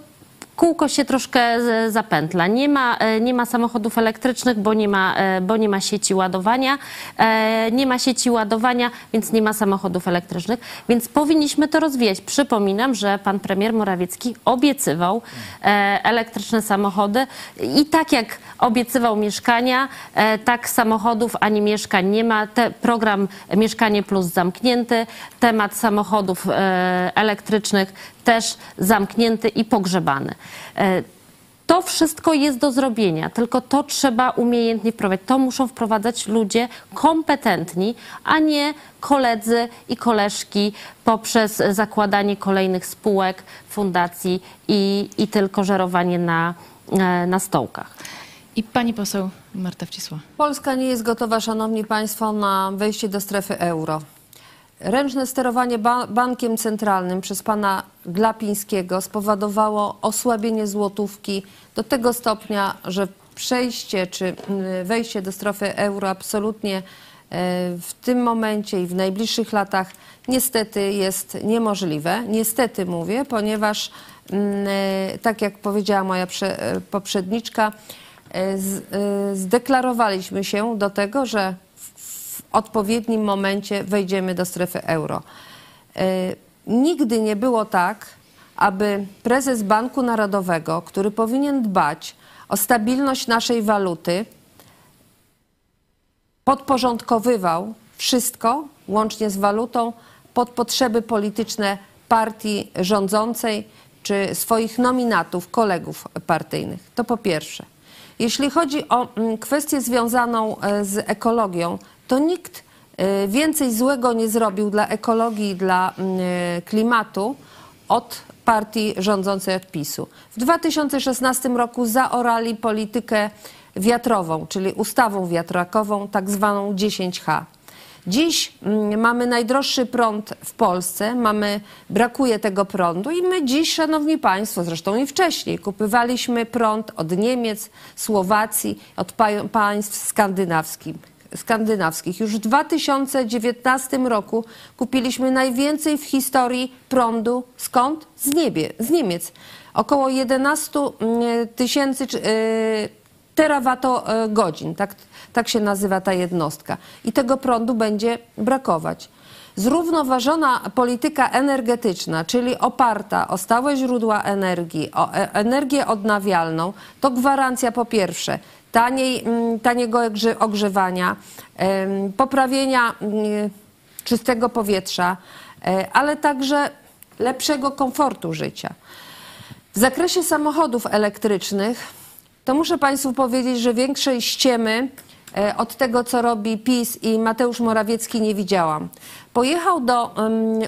Speaker 4: kółko się troszkę z- zapętla. Nie ma, e, nie ma samochodów elektrycznych, bo nie ma, e, bo nie ma sieci ładowania. E, Nie ma sieci ładowania, więc nie ma samochodów elektrycznych, więc powinniśmy to rozwijać. Przypominam, że pan premier Morawiecki obiecywał e, elektryczne samochody i tak jak obiecywał mieszkania, e, tak samochodów ani mieszkań nie ma. Te, program Mieszkanie Plus zamknięty, temat samochodów e, elektrycznych też zamknięty i pogrzebany. E, To wszystko jest do zrobienia, tylko to trzeba umiejętnie wprowadzić. To muszą wprowadzać ludzie kompetentni, a nie koledzy i koleżki poprzez zakładanie kolejnych spółek, fundacji i, i tylko żerowanie na, e, na stołkach.
Speaker 2: I pani poseł Marta Wcisła.
Speaker 11: Polska nie jest gotowa, szanowni państwo, na wejście do strefy euro. Ręczne sterowanie ba bankiem centralnym przez pana Glapińskiego spowodowało osłabienie złotówki do tego stopnia, że przejście czy mm, wejście do strefy euro absolutnie e, w tym momencie i w najbliższych latach niestety jest niemożliwe. Niestety mówię, ponieważ mm, e, tak jak powiedziała moja prze- poprzedniczka, zdeklarowaliśmy się do tego, że odpowiednim momencie wejdziemy do strefy euro. E, Nigdy nie było tak, aby prezes Banku Narodowego, który powinien dbać o stabilność naszej waluty, podporządkowywał wszystko, łącznie z walutą, pod potrzeby polityczne partii rządzącej czy swoich nominatów, kolegów partyjnych. To po pierwsze. Jeśli chodzi o mm, kwestię związaną e, z ekologią, to nikt e, więcej złego nie zrobił dla ekologii dla mm, e, klimatu od partii rządzącej od PiSu. W 2016 roku zaorali politykę wiatrową, czyli ustawą wiatrakową, tak zwaną 10H. Dziś mm, mamy najdroższy prąd w Polsce, mamy, brakuje tego prądu i my dziś, szanowni państwo, zresztą i wcześniej, kupywaliśmy prąd od Niemiec, Słowacji, od pa- państw skandynawskich. Skandynawskich. Już w 2019 roku kupiliśmy najwięcej w historii prądu. Skąd? Z, niebie, z Niemiec. Około 11 mm, tysięcy yy, terawatogodzin, tak, tak się nazywa ta jednostka. I tego prądu będzie brakować. Zrównoważona polityka energetyczna, czyli oparta o stałe źródła energii, o e- energię odnawialną, to gwarancja po pierwsze taniej, mm, taniego ogrze- ogrzewania, poprawienia mm, czystego powietrza, e, ale także lepszego komfortu życia. W zakresie samochodów elektrycznych to muszę Państwu powiedzieć, że większej ściemy e, od tego, co robi PiS i Mateusz Morawiecki nie widziałam. Pojechał do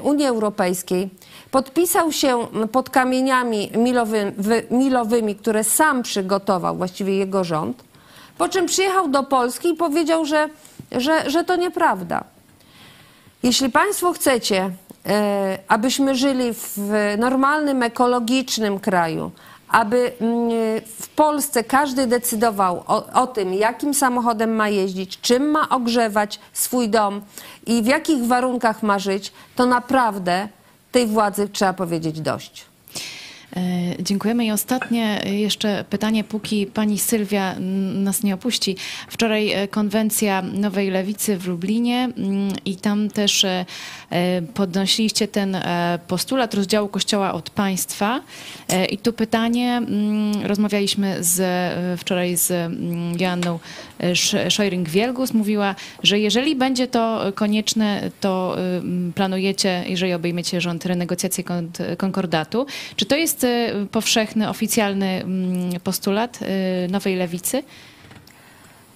Speaker 11: Unii Europejskiej, podpisał się pod kamieniami milowy, wy- milowymi, które sam przygotował, właściwie jego rząd, po czym przyjechał do Polski i powiedział, że, że, że to nieprawda. Jeśli Państwo chcecie, e, abyśmy żyli w normalnym, ekologicznym kraju, aby mm, w Polsce każdy decydował o, o tym, jakim samochodem ma jeździć, czym ma ogrzewać swój dom i w jakich warunkach ma żyć, to naprawdę tej władzy trzeba powiedzieć dość.
Speaker 2: E, Dziękujemy. I ostatnie e, jeszcze pytanie, póki pani Sylwia nas nie opuści. Wczoraj e, konwencja Nowej Lewicy w Lublinie mm, i tam też podnosiliście ten postulat rozdziału Kościoła od państwa. I tu pytanie, mm, rozmawialiśmy z, wczoraj z mm, Joanną Szojring-Wielgus, mówiła, że jeżeli będzie to konieczne, to planujecie, jeżeli obejmiecie rząd, renegocjację konkordatu. Czy to jest y, powszechny, oficjalny postulat y, Nowej Lewicy?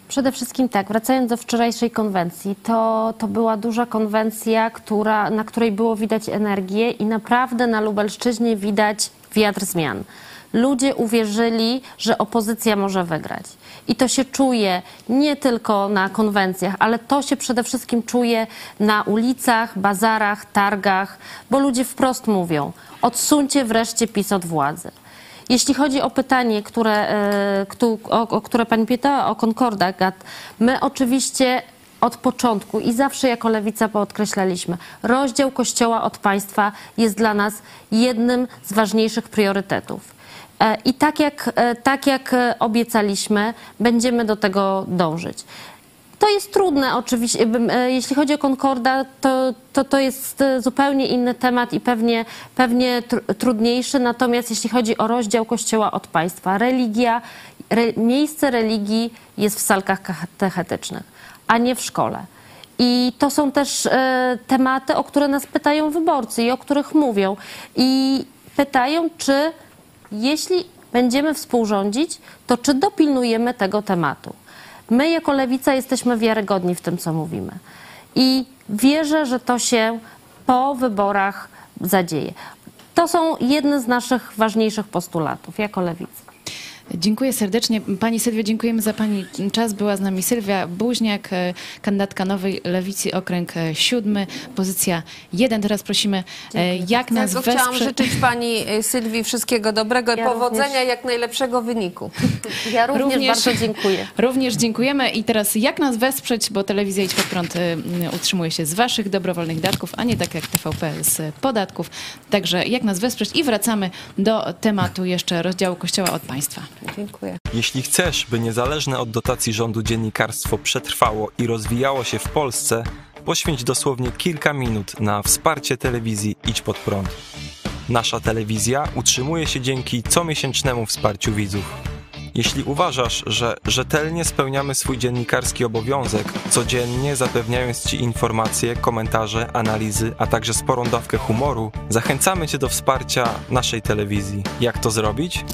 Speaker 4: Przede wszystkim tak, wracając do wczorajszej konwencji, to, to była duża konwencja, która, na której było widać energię i naprawdę na Lubelszczyźnie widać wiatr zmian. Ludzie uwierzyli, że opozycja może wygrać. I to się czuje nie tylko na konwencjach, ale to się przede wszystkim czuje na ulicach, bazarach, targach, bo ludzie wprost mówią: odsuńcie wreszcie PiS od władzy. Jeśli chodzi o pytanie, które, e, o, o które pani pytała, o konkordat, my oczywiście od początku i zawsze jako lewica podkreślaliśmy, rozdział Kościoła od państwa jest dla nas jednym z ważniejszych priorytetów. E, I tak jak, e, tak jak obiecaliśmy, będziemy do tego dążyć. To jest trudne oczywiście. e, Jeśli chodzi o Concorda, to, to, to jest zupełnie inny temat i pewnie, pewnie tr- trudniejszy. Natomiast jeśli chodzi o rozdział Kościoła od państwa, religia, re, miejsce religii jest w salkach katechetycznych, a nie w szkole. I to są też tematy, o które nas pytają wyborcy i o których mówią. I pytają, czy jeśli będziemy współrządzić, to czy dopilnujemy tego tematu. My jako lewica jesteśmy wiarygodni w tym, co mówimy. I wierzę, że to się po wyborach zadzieje. To są jedne z naszych ważniejszych postulatów jako lewicy.
Speaker 2: Dziękuję serdecznie. Pani Sylwio, dziękujemy za Pani czas. Była z nami Sylwia Buźniak, e, kandydatka Nowej Lewicy, okręg e, siódmy, pozycja jeden. Teraz prosimy, e, jak nas
Speaker 11: chciałam
Speaker 2: wesprze...
Speaker 11: życzyć pani Sylwii wszystkiego dobrego i
Speaker 4: Ja
Speaker 11: powodzenia,
Speaker 4: również.
Speaker 11: jak najlepszego wyniku.
Speaker 4: Ja również, bardzo dziękuję.
Speaker 2: Również dziękujemy i teraz jak nas wesprzeć, bo telewizja Idź Pod Prąd utrzymuje się z waszych dobrowolnych datków, a nie tak jak TVP z podatków. Także jak nas wesprzeć i wracamy do tematu jeszcze rozdziału Kościoła od państwa.
Speaker 11: Dziękuję.
Speaker 8: Jeśli chcesz, by niezależne od dotacji rządu dziennikarstwo przetrwało i rozwijało się w Polsce, poświęć dosłownie kilka minut na wsparcie telewizji Idź Pod Prąd. Nasza telewizja utrzymuje się dzięki comiesięcznemu wsparciu widzów. Jeśli uważasz, że rzetelnie spełniamy swój dziennikarski obowiązek, codziennie zapewniając Ci informacje, komentarze, analizy, a także sporą dawkę humoru, zachęcamy Cię do wsparcia naszej telewizji. Jak to zrobić?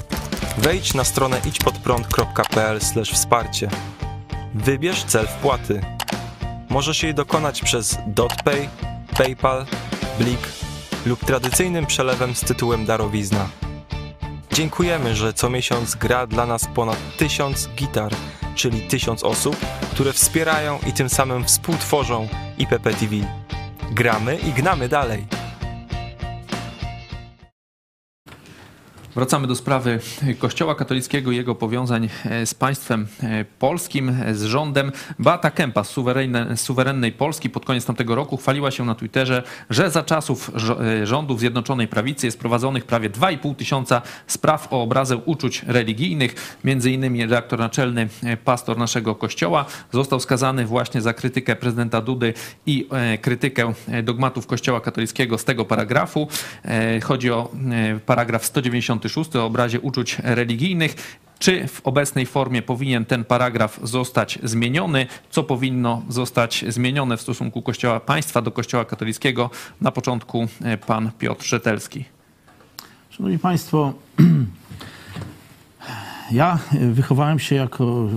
Speaker 8: Wejdź na stronę idźpodprąd.pl wsparcie. Wybierz cel wpłaty. Możesz jej dokonać przez DotPay, PayPal, Blik lub tradycyjnym przelewem z tytułem darowizna. Dziękujemy, że co miesiąc gra dla nas ponad tysiąc gitar, czyli tysiąc osób, które wspierają i tym samym współtworzą IPP TV. Gramy i gnamy dalej.
Speaker 1: Wracamy do sprawy Kościoła katolickiego i jego powiązań e, z państwem e, polskim, e, z rządem. Beata Kępa z suwerennej Polski pod koniec tamtego roku chwaliła się na Twitterze, że za czasów rządów Zjednoczonej Prawicy jest prowadzonych prawie 2,5 tysiąca spraw o obrazę uczuć religijnych. Między innymi redaktor naczelny, pastor naszego Kościoła został skazany właśnie za krytykę prezydenta Dudy i krytykę dogmatów Kościoła katolickiego z tego paragrafu. Chodzi o paragraf 190 66 o obrazie uczuć religijnych. Czy w obecnej formie powinien ten paragraf zostać zmieniony? Co powinno zostać zmienione w stosunku Kościoła Państwa do Kościoła katolickiego? Na początku e, pan Piotr Szetelski.
Speaker 3: Szanowni Państwo, ja wychowałem się jako,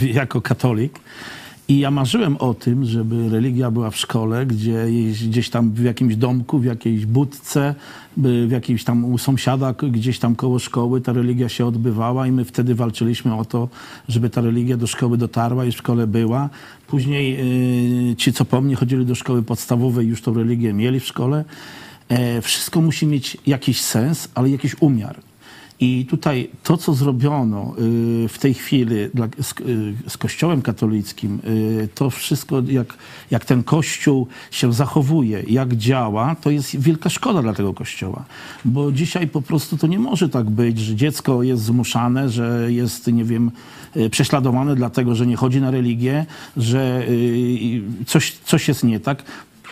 Speaker 3: jako katolik i ja marzyłem o tym, żeby religia była w szkole, gdzie gdzieś tam w jakimś domku, w jakiejś budce, w jakimś tam u sąsiada, gdzieś tam koło szkoły ta religia się odbywała i my wtedy walczyliśmy o to, żeby ta religia do szkoły dotarła i w szkole była. Później y, ci, co po mnie chodzili do szkoły podstawowej, już tą religię mieli w szkole. E, wszystko musi mieć jakiś sens, ale jakiś umiar. I tutaj to, co zrobiono y, w tej chwili y, z Kościołem katolickim, y, to wszystko, jak, jak ten Kościół się zachowuje, jak działa, to jest wielka szkoda dla tego Kościoła. Bo dzisiaj po prostu to nie może tak być, że dziecko jest zmuszane, że jest, nie wiem, prześladowane dlatego, że nie chodzi na religię, że coś, coś jest nie tak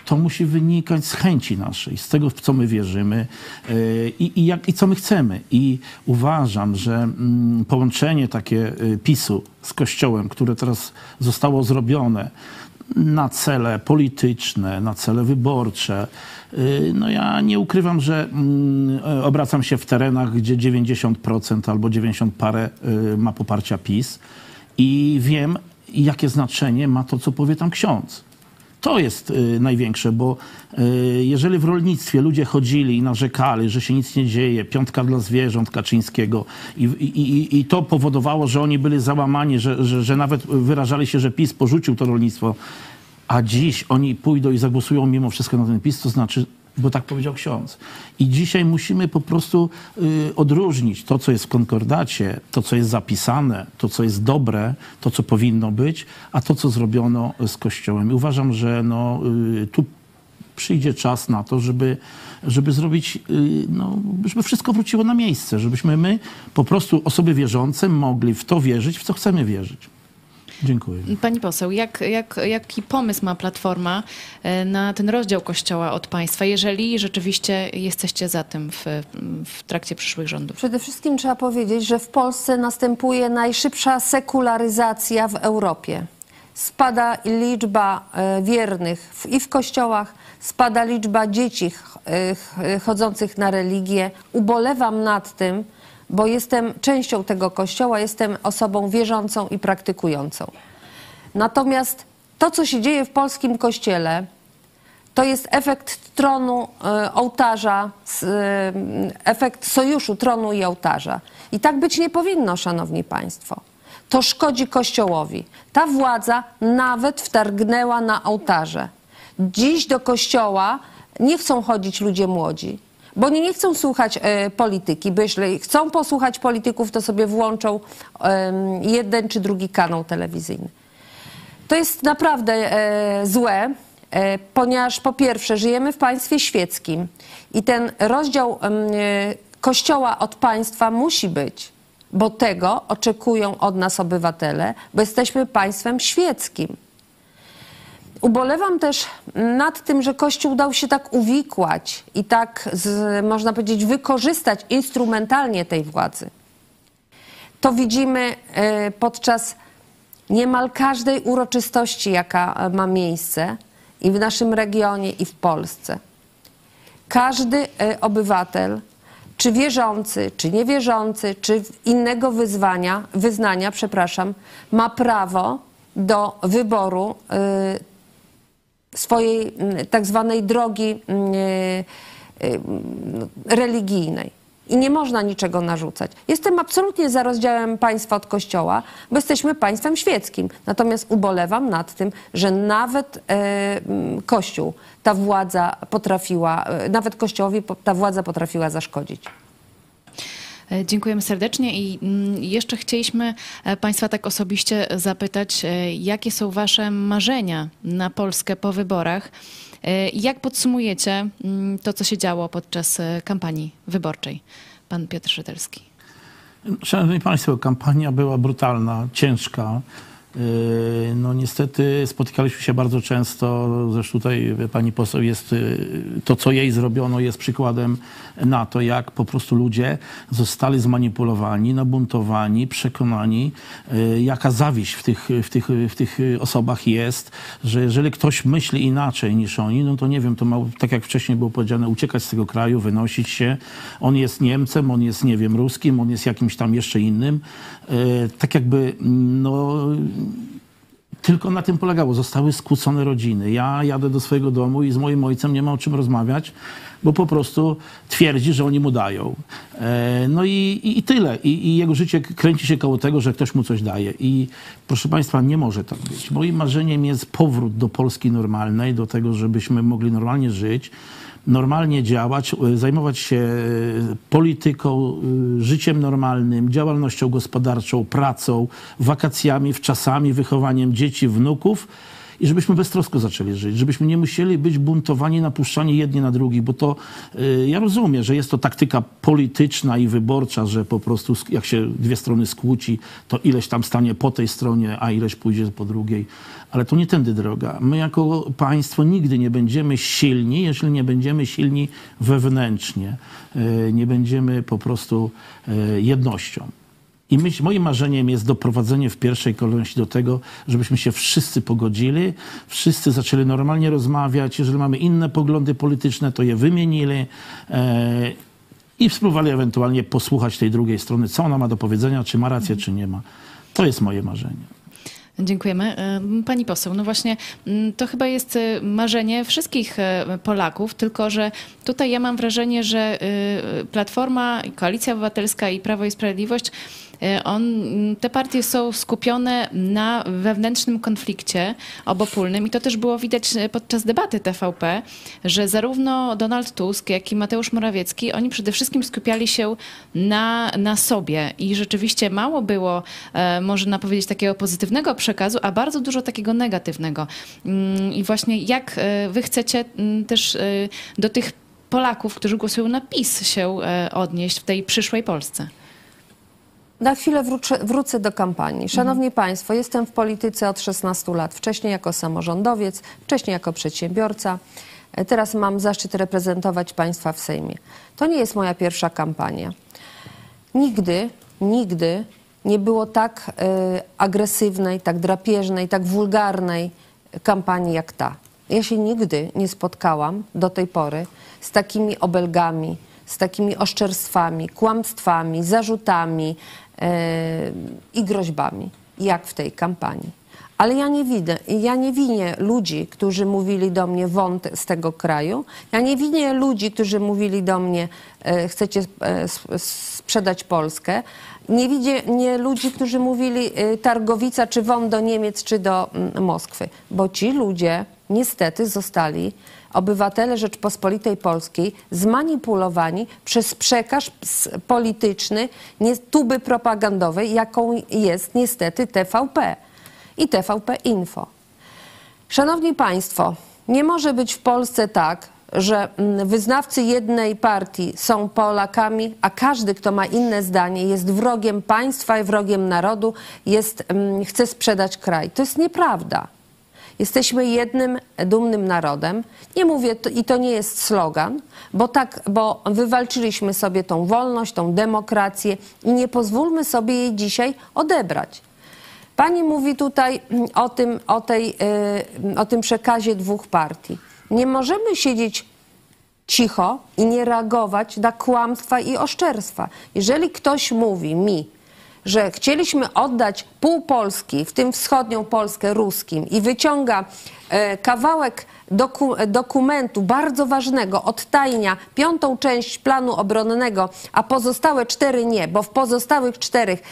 Speaker 3: to musi wynikać z chęci naszej, z tego, w co my wierzymy yy, i, i, jak, i co my chcemy. I uważam, że mm, połączenie takie y, PiSu z Kościołem, które teraz zostało zrobione na cele polityczne, na cele wyborcze, yy, no ja nie ukrywam, że mm, obracam się w terenach, gdzie 90% albo 90 parę ma poparcia PiS i wiem, jakie znaczenie ma to, co powie tam ksiądz. To jest y, największe, bo y, jeżeli w rolnictwie ludzie chodzili i narzekali, że się nic nie dzieje, piątka dla zwierząt Kaczyńskiego i, i, i, to powodowało, że oni byli załamani, że, że, że nawet wyrażali się, że PiS porzucił to rolnictwo, a dziś oni pójdą i zagłosują mimo wszystko na ten PiS, to znaczy, bo tak powiedział ksiądz. I dzisiaj musimy po prostu y, odróżnić to, co jest w konkordacie, to, co jest zapisane, to, co jest dobre, to, co powinno być, a to, co zrobiono z Kościołem. I uważam, że no, y, tu przyjdzie czas na to, żeby, żeby zrobić, y, no, żeby wszystko wróciło na miejsce, żebyśmy my, po prostu osoby wierzące, mogli w to wierzyć, w co chcemy wierzyć. Dziękuję.
Speaker 2: Pani poseł, jak, jak, jaki pomysł ma Platforma e, na ten rozdział Kościoła od państwa, jeżeli rzeczywiście jesteście za tym w, w trakcie przyszłych rządów?
Speaker 11: Przede wszystkim trzeba powiedzieć, że w Polsce następuje najszybsza sekularyzacja w Europie. Spada liczba e, wiernych w- i w kościołach, spada liczba dzieci e, ch- chodzących na religię. Ubolewam nad tym, bo jestem częścią tego kościoła, jestem osobą wierzącą i praktykującą. Natomiast to, co się dzieje w polskim kościele, To jest efekt tronu e, ołtarza, e, efekt sojuszu tronu i ołtarza. I tak być nie powinno, szanowni państwo. To szkodzi Kościołowi. Ta władza nawet wtargnęła na ołtarze. Dziś do kościoła nie chcą chodzić ludzie młodzi, bo oni nie chcą słuchać e, polityki, bo jeśli chcą posłuchać polityków, to sobie włączą jeden czy drugi kanał telewizyjny. To jest naprawdę e, złe, e, ponieważ po pierwsze żyjemy w państwie świeckim i ten rozdział kościoła od państwa musi być, bo tego oczekują od nas obywatele, bo jesteśmy państwem świeckim. Ubolewam też nad tym, że Kościół dał się tak uwikłać i tak, z, można powiedzieć, wykorzystać instrumentalnie tej władzy. To widzimy e, podczas niemal każdej uroczystości, jaka e, ma miejsce i w naszym regionie, i w Polsce. Każdy e, obywatel, czy wierzący, czy niewierzący, czy innego wyzwania, wyznania, przepraszam, ma prawo do wyboru swojej mm, tak zwanej drogi mm, e, e, religijnej. I nie można niczego narzucać. Jestem absolutnie za rozdziałem państwa od kościoła, bo jesteśmy państwem świeckim. Natomiast ubolewam nad tym, że nawet e, mm, kościół, ta władza potrafiła, nawet kościołowi ta władza potrafiła zaszkodzić.
Speaker 2: E, Dziękujemy serdecznie i mm, jeszcze chcieliśmy e, Państwa tak osobiście zapytać, e, jakie są Wasze marzenia na Polskę po wyborach jak podsumujecie mm, to, co się działo podczas kampanii wyborczej? Pan Piotr Szytelski.
Speaker 3: Szanowni Państwo, kampania była brutalna, ciężka. Yy, No niestety spotykaliśmy się bardzo często, zresztą tutaj pani poseł jest, yy, to co jej zrobiono jest przykładem na to, jak po prostu ludzie zostali zmanipulowani, nabuntowani, przekonani, yy, jaka zawiść w tych, w, tych, w tych osobach jest, że jeżeli ktoś myśli inaczej niż oni, no to nie wiem, to ma, tak jak wcześniej było powiedziane, uciekać z tego kraju, wynosić się. On jest Niemcem, on jest, nie wiem, Ruskim, on jest jakimś tam jeszcze innym. Tak jakby, no tylko na tym polegało. Zostały skłócone rodziny. Ja jadę do swojego domu i z moim ojcem nie ma o czym rozmawiać, bo po prostu twierdzi, że oni mu dają. E, No i, i, i tyle. I, I jego życie kręci się koło tego, że ktoś mu coś daje. I proszę Państwa, nie może tak być. Moim marzeniem jest powrót do Polski normalnej, do tego, żebyśmy mogli normalnie żyć normalnie działać, y, zajmować się y, polityką, y, życiem normalnym, działalnością gospodarczą, pracą, wakacjami, wczasami, wychowaniem dzieci, wnuków i żebyśmy beztrosko zaczęli żyć, żebyśmy nie musieli być buntowani, napuszczani jedni na drugich, bo to y, ja rozumiem, że jest to taktyka polityczna i wyborcza, że po prostu jak się dwie strony skłóci, to ileś tam stanie po tej stronie, a ileś pójdzie po drugiej. Ale to nie tędy droga. My jako państwo nigdy nie będziemy silni, jeżeli nie będziemy silni wewnętrznie. Y, Nie będziemy po prostu y, jednością. I myśl, moim marzeniem jest doprowadzenie w pierwszej kolejności do tego, żebyśmy się wszyscy pogodzili, wszyscy zaczęli normalnie rozmawiać. Jeżeli mamy inne poglądy polityczne, to je wymienili e, i spróbowali ewentualnie posłuchać tej drugiej strony, co ona ma do powiedzenia, czy ma rację, czy nie ma. To jest moje marzenie.
Speaker 2: Dziękujemy. E, Pani poseł, no właśnie mm, to chyba jest e, marzenie wszystkich e, Polaków, tylko że tutaj ja mam wrażenie, że Platforma, Koalicja Obywatelska i Prawo i Sprawiedliwość on, mm, te partie są skupione na wewnętrznym konflikcie obopólnym i to też było widać e, podczas debaty TVP, że zarówno Donald Tusk, jak i Mateusz Morawiecki, oni przede wszystkim skupiali się na, na sobie i rzeczywiście mało było, e, można powiedzieć, takiego pozytywnego przekazu, a bardzo dużo takiego negatywnego. Mm, I właśnie jak e, wy chcecie mm, też e, do tych Polaków, którzy głosują na PiS się odnieść w tej przyszłej Polsce?
Speaker 11: Na chwilę wrócę, wrócę do kampanii. Szanowni Państwo, jestem w polityce od 16 lat. Wcześniej jako samorządowiec, wcześniej jako przedsiębiorca. Teraz mam zaszczyt reprezentować Państwa w Sejmie. To nie jest moja pierwsza kampania. Nigdy, nigdy nie było tak e, agresywnej, tak drapieżnej, tak wulgarnej kampanii jak ta. Ja się nigdy nie spotkałam do tej pory z takimi obelgami, z takimi oszczerstwami, kłamstwami, zarzutami i groźbami, jak w tej kampanii. Ale ja nie widzę, ja nie winię ludzi, którzy mówili do mnie wąt z tego kraju. Ja nie winię ludzi, którzy mówili do mnie e, chcecie e, sprzedać Polskę. Nie widzę nie ludzi, którzy mówili e, Targowica czy wąt do Niemiec czy do mm, Moskwy. Bo ci ludzie niestety zostali obywatele Rzeczpospolitej Polskiej zmanipulowani przez przekaz polityczny, nie, tuby propagandowej, jaką jest niestety TVP i TVP Info. Szanowni Państwo, nie może być w Polsce tak, że mm, wyznawcy jednej partii są Polakami, a każdy, kto ma inne zdanie, jest wrogiem państwa i wrogiem narodu, jest, mm, chce sprzedać kraj. To jest nieprawda. Jesteśmy jednym dumnym narodem. Nie mówię, i to nie jest slogan, bo tak, bo wywalczyliśmy sobie tą wolność, tą demokrację i nie pozwólmy sobie jej dzisiaj odebrać. Pani mówi tutaj mm, o tym, o, tej, y, o tym przekazie dwóch partii. Nie możemy siedzieć cicho i nie reagować na kłamstwa i oszczerstwa. Jeżeli ktoś mówi mi, że chcieliśmy oddać pół Polski, w tym wschodnią Polskę ruskim i wyciąga e, kawałek doku, dokumentu bardzo ważnego, odtajnia piątą część planu obronnego, a pozostałe cztery nie, bo w pozostałych czterech,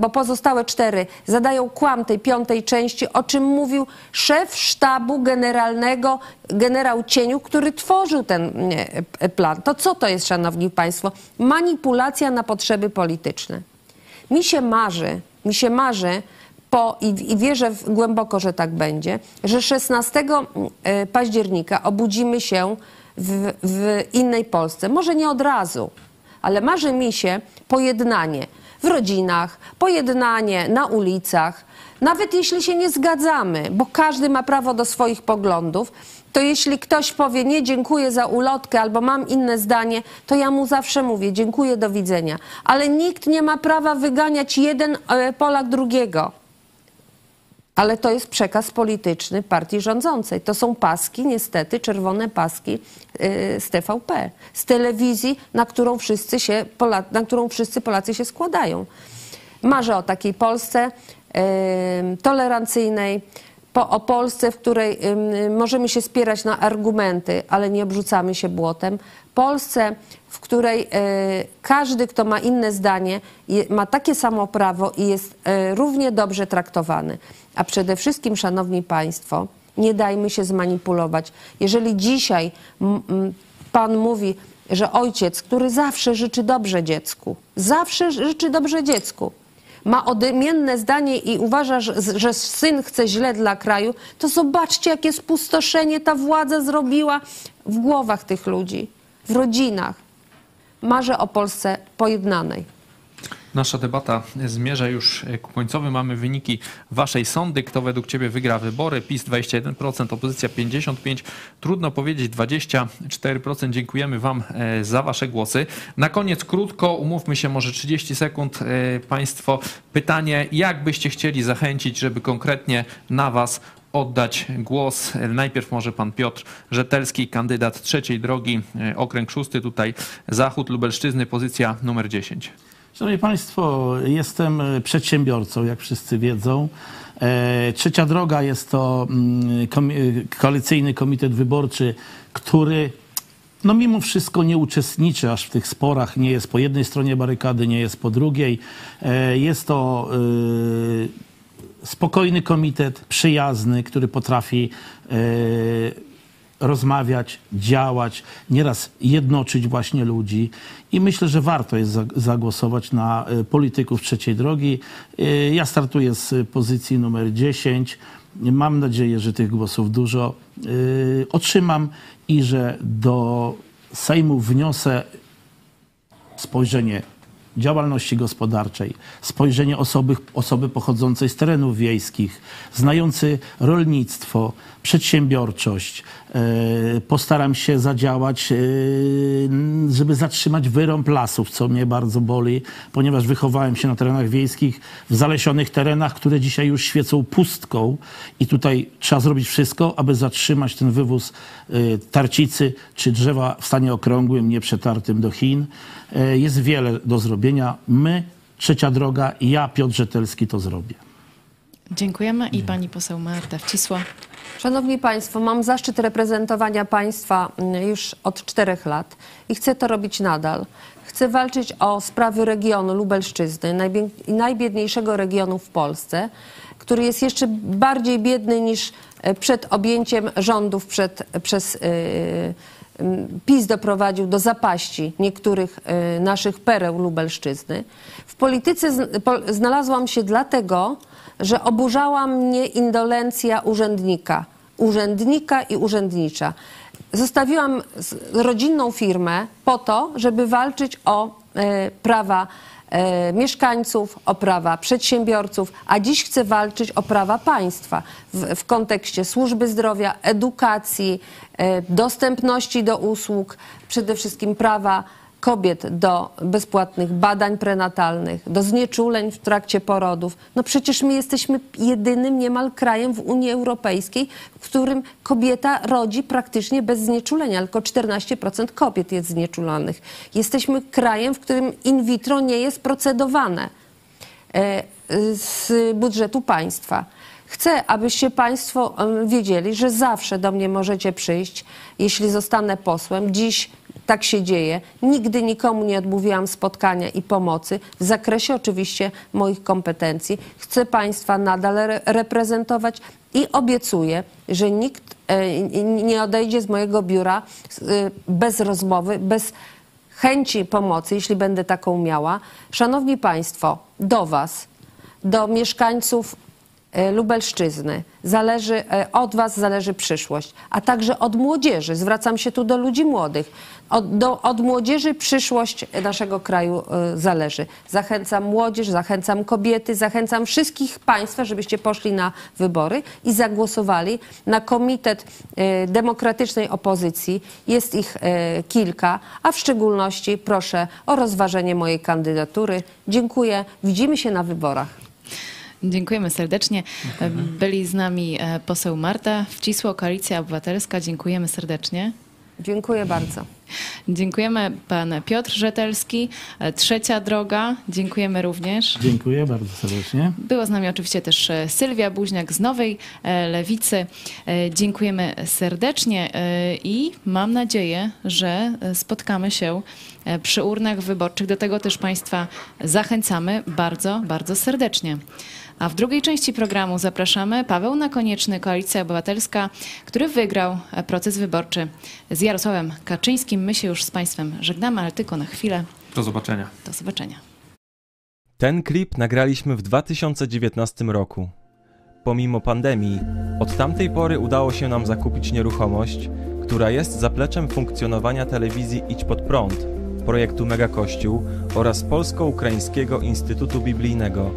Speaker 11: bo pozostałe cztery zadają kłam tej piątej części, o czym mówił szef sztabu generalnego, generał Cieniu, który tworzył ten e, plan. To co to jest, szanowni państwo? Manipulacja na potrzeby polityczne. Mi się marzy, mi się marzy, po, i, i wierzę w, głęboko, że tak będzie, że 16 e, października obudzimy się w, w innej Polsce. Może nie od razu, ale marzy mi się pojednanie w rodzinach, pojednanie na ulicach. Nawet jeśli się nie zgadzamy, bo każdy ma prawo do swoich poglądów, to jeśli ktoś powie nie dziękuję za ulotkę albo mam inne zdanie, to ja mu zawsze mówię dziękuję, do widzenia. Ale nikt nie ma prawa wyganiać jeden e, Polak drugiego. Ale to jest przekaz polityczny partii rządzącej. To są paski, niestety, czerwone paski yy, z TVP, z telewizji, na którą wszyscy, się, na którą wszyscy Polacy się składają. Marzę o takiej Polsce tolerancyjnej, o Polsce, w której możemy się spierać na argumenty, ale nie obrzucamy się błotem. Polsce, w której yy, każdy, kto ma inne zdanie, ma takie samo prawo i jest yy, równie dobrze traktowany. A przede wszystkim, szanowni państwo, nie dajmy się zmanipulować. Jeżeli dzisiaj pan mówi, że ojciec, który zawsze życzy dobrze dziecku, zawsze życzy dobrze dziecku, ma odmienne zdanie i uważa, że, syn chce źle dla kraju, to zobaczcie, jakie spustoszenie ta władza zrobiła w głowach tych ludzi, w rodzinach. Marzę o Polsce pojednanej.
Speaker 1: Nasza debata zmierza już ku końcowi. Mamy wyniki waszej sądy. Kto według ciebie wygra wybory? PiS 21%, opozycja 55%, trudno powiedzieć 24%. Dziękujemy wam e, za wasze głosy. Na koniec krótko, umówmy się może 30 sekund e, państwo. Pytanie, jak byście chcieli zachęcić, żeby konkretnie na was oddać głos. Najpierw może pan Piotr Rzetelski, kandydat trzeciej drogi, e, okręg szósty, tutaj zachód Lubelszczyzny, pozycja numer 10.
Speaker 3: Szanowni Państwo, jestem e, przedsiębiorcą, jak wszyscy wiedzą. E, Trzecia droga jest to mm, komi- koalicyjny komitet wyborczy, który no mimo wszystko nie uczestniczy aż w tych sporach, nie jest po jednej stronie barykady, nie jest po drugiej. E, Jest to e, spokojny komitet, przyjazny, który potrafi e, rozmawiać, działać, nieraz jednoczyć właśnie ludzi. I myślę, że warto jest za- zagłosować na e, polityków trzeciej drogi. E, Ja startuję z pozycji numer 10. Mam nadzieję, że tych głosów dużo e, otrzymam i że do Sejmu wniosę spojrzenie działalności gospodarczej, spojrzenie osoby, osoby pochodzącej z terenów wiejskich, znający rolnictwo, przedsiębiorczość. E, Postaram się zadziałać, e, żeby zatrzymać wyrąb lasów, co mnie bardzo boli, ponieważ wychowałem się na terenach wiejskich, w zalesionych terenach, które dzisiaj już świecą pustką i tutaj trzeba zrobić wszystko, aby zatrzymać ten wywóz e, tarcicy czy drzewa w stanie okrągłym, nieprzetartym do Chin. Jest wiele do zrobienia. My, Trzecia Droga ja, Piotr Rzetelski, to zrobię.
Speaker 2: Dziękujemy i pani poseł Marta Wcisło.
Speaker 11: Szanowni Państwo, mam zaszczyt reprezentowania państwa mm, już od czterech lat i chcę to robić nadal. Chcę walczyć o sprawy regionu Lubelszczyzny, najbie- najbiedniejszego regionu w Polsce, który jest jeszcze bardziej biedny niż e, przed objęciem rządów przed, przez e, PiS doprowadził do zapaści niektórych e, naszych pereł Lubelszczyzny. W polityce znalazłam się dlatego, że oburzała mnie indolencja urzędnika, urzędnika i urzędnicza. Zostawiłam rodzinną firmę po to, żeby walczyć o e, prawa e, mieszkańców, o prawa przedsiębiorców, a dziś chcę walczyć o prawa państwa w, w kontekście służby zdrowia, edukacji, e, dostępności do usług, przede wszystkim prawa kobiet do bezpłatnych badań prenatalnych, do znieczuleń w trakcie porodów. No przecież my jesteśmy jedynym niemal krajem w Unii Europejskiej, w którym kobieta rodzi praktycznie bez znieczulenia, tylko 14% kobiet jest znieczulanych. Jesteśmy krajem, w którym in vitro nie jest procedowane e, z budżetu państwa. Chcę, abyście Państwo wiedzieli, że zawsze do mnie możecie przyjść, jeśli zostanę posłem. Dziś tak się dzieje. Nigdy nikomu nie odmówiłam spotkania i pomocy, w zakresie oczywiście moich kompetencji. Chcę Państwa nadal re- reprezentować i obiecuję, że nikt e, nie odejdzie z mojego biura e, bez rozmowy, bez chęci pomocy, jeśli będę taką miała. Szanowni Państwo, do Was, do mieszkańców Lubelszczyzny, zależy, e, od Was zależy przyszłość, a także od młodzieży. Zwracam się tu do ludzi młodych. Od, do, od młodzieży przyszłość naszego kraju e, zależy. Zachęcam młodzież, zachęcam kobiety, zachęcam wszystkich Państwa, żebyście poszli na wybory i zagłosowali na Komitet e, Demokratycznej Opozycji. Jest ich e, kilka, a w szczególności proszę o rozważenie mojej kandydatury. Dziękuję. Widzimy się na wyborach.
Speaker 2: Dziękujemy serdecznie. Byli z nami e, poseł Marta Wcisło, Koalicja Obywatelska. Dziękujemy serdecznie.
Speaker 11: Dziękuję bardzo.
Speaker 2: Dziękujemy pan Piotr Rzetelski, e, Trzecia Droga. Dziękujemy również.
Speaker 3: Dziękuję bardzo serdecznie.
Speaker 2: Była z nami oczywiście też e, Sylwia Buźniak z Nowej Lewicy. Dziękujemy serdecznie i mam nadzieję, że spotkamy się przy urnach wyborczych. Do tego też Państwa zachęcamy bardzo, bardzo serdecznie. A w drugiej części programu zapraszamy Paweł Nakonieczny, Koalicja Obywatelska, który wygrał proces wyborczy z Jarosławem Kaczyńskim. My się już z Państwem żegnamy, ale tylko na chwilę.
Speaker 1: Do zobaczenia.
Speaker 2: Do zobaczenia.
Speaker 8: Ten klip nagraliśmy w 2019 roku. Pomimo pandemii, od tamtej pory udało się nam zakupić nieruchomość, która jest zapleczem funkcjonowania telewizji Idź Pod Prąd, projektu Mega Kościół oraz Polsko-Ukraińskiego Instytutu Biblijnego,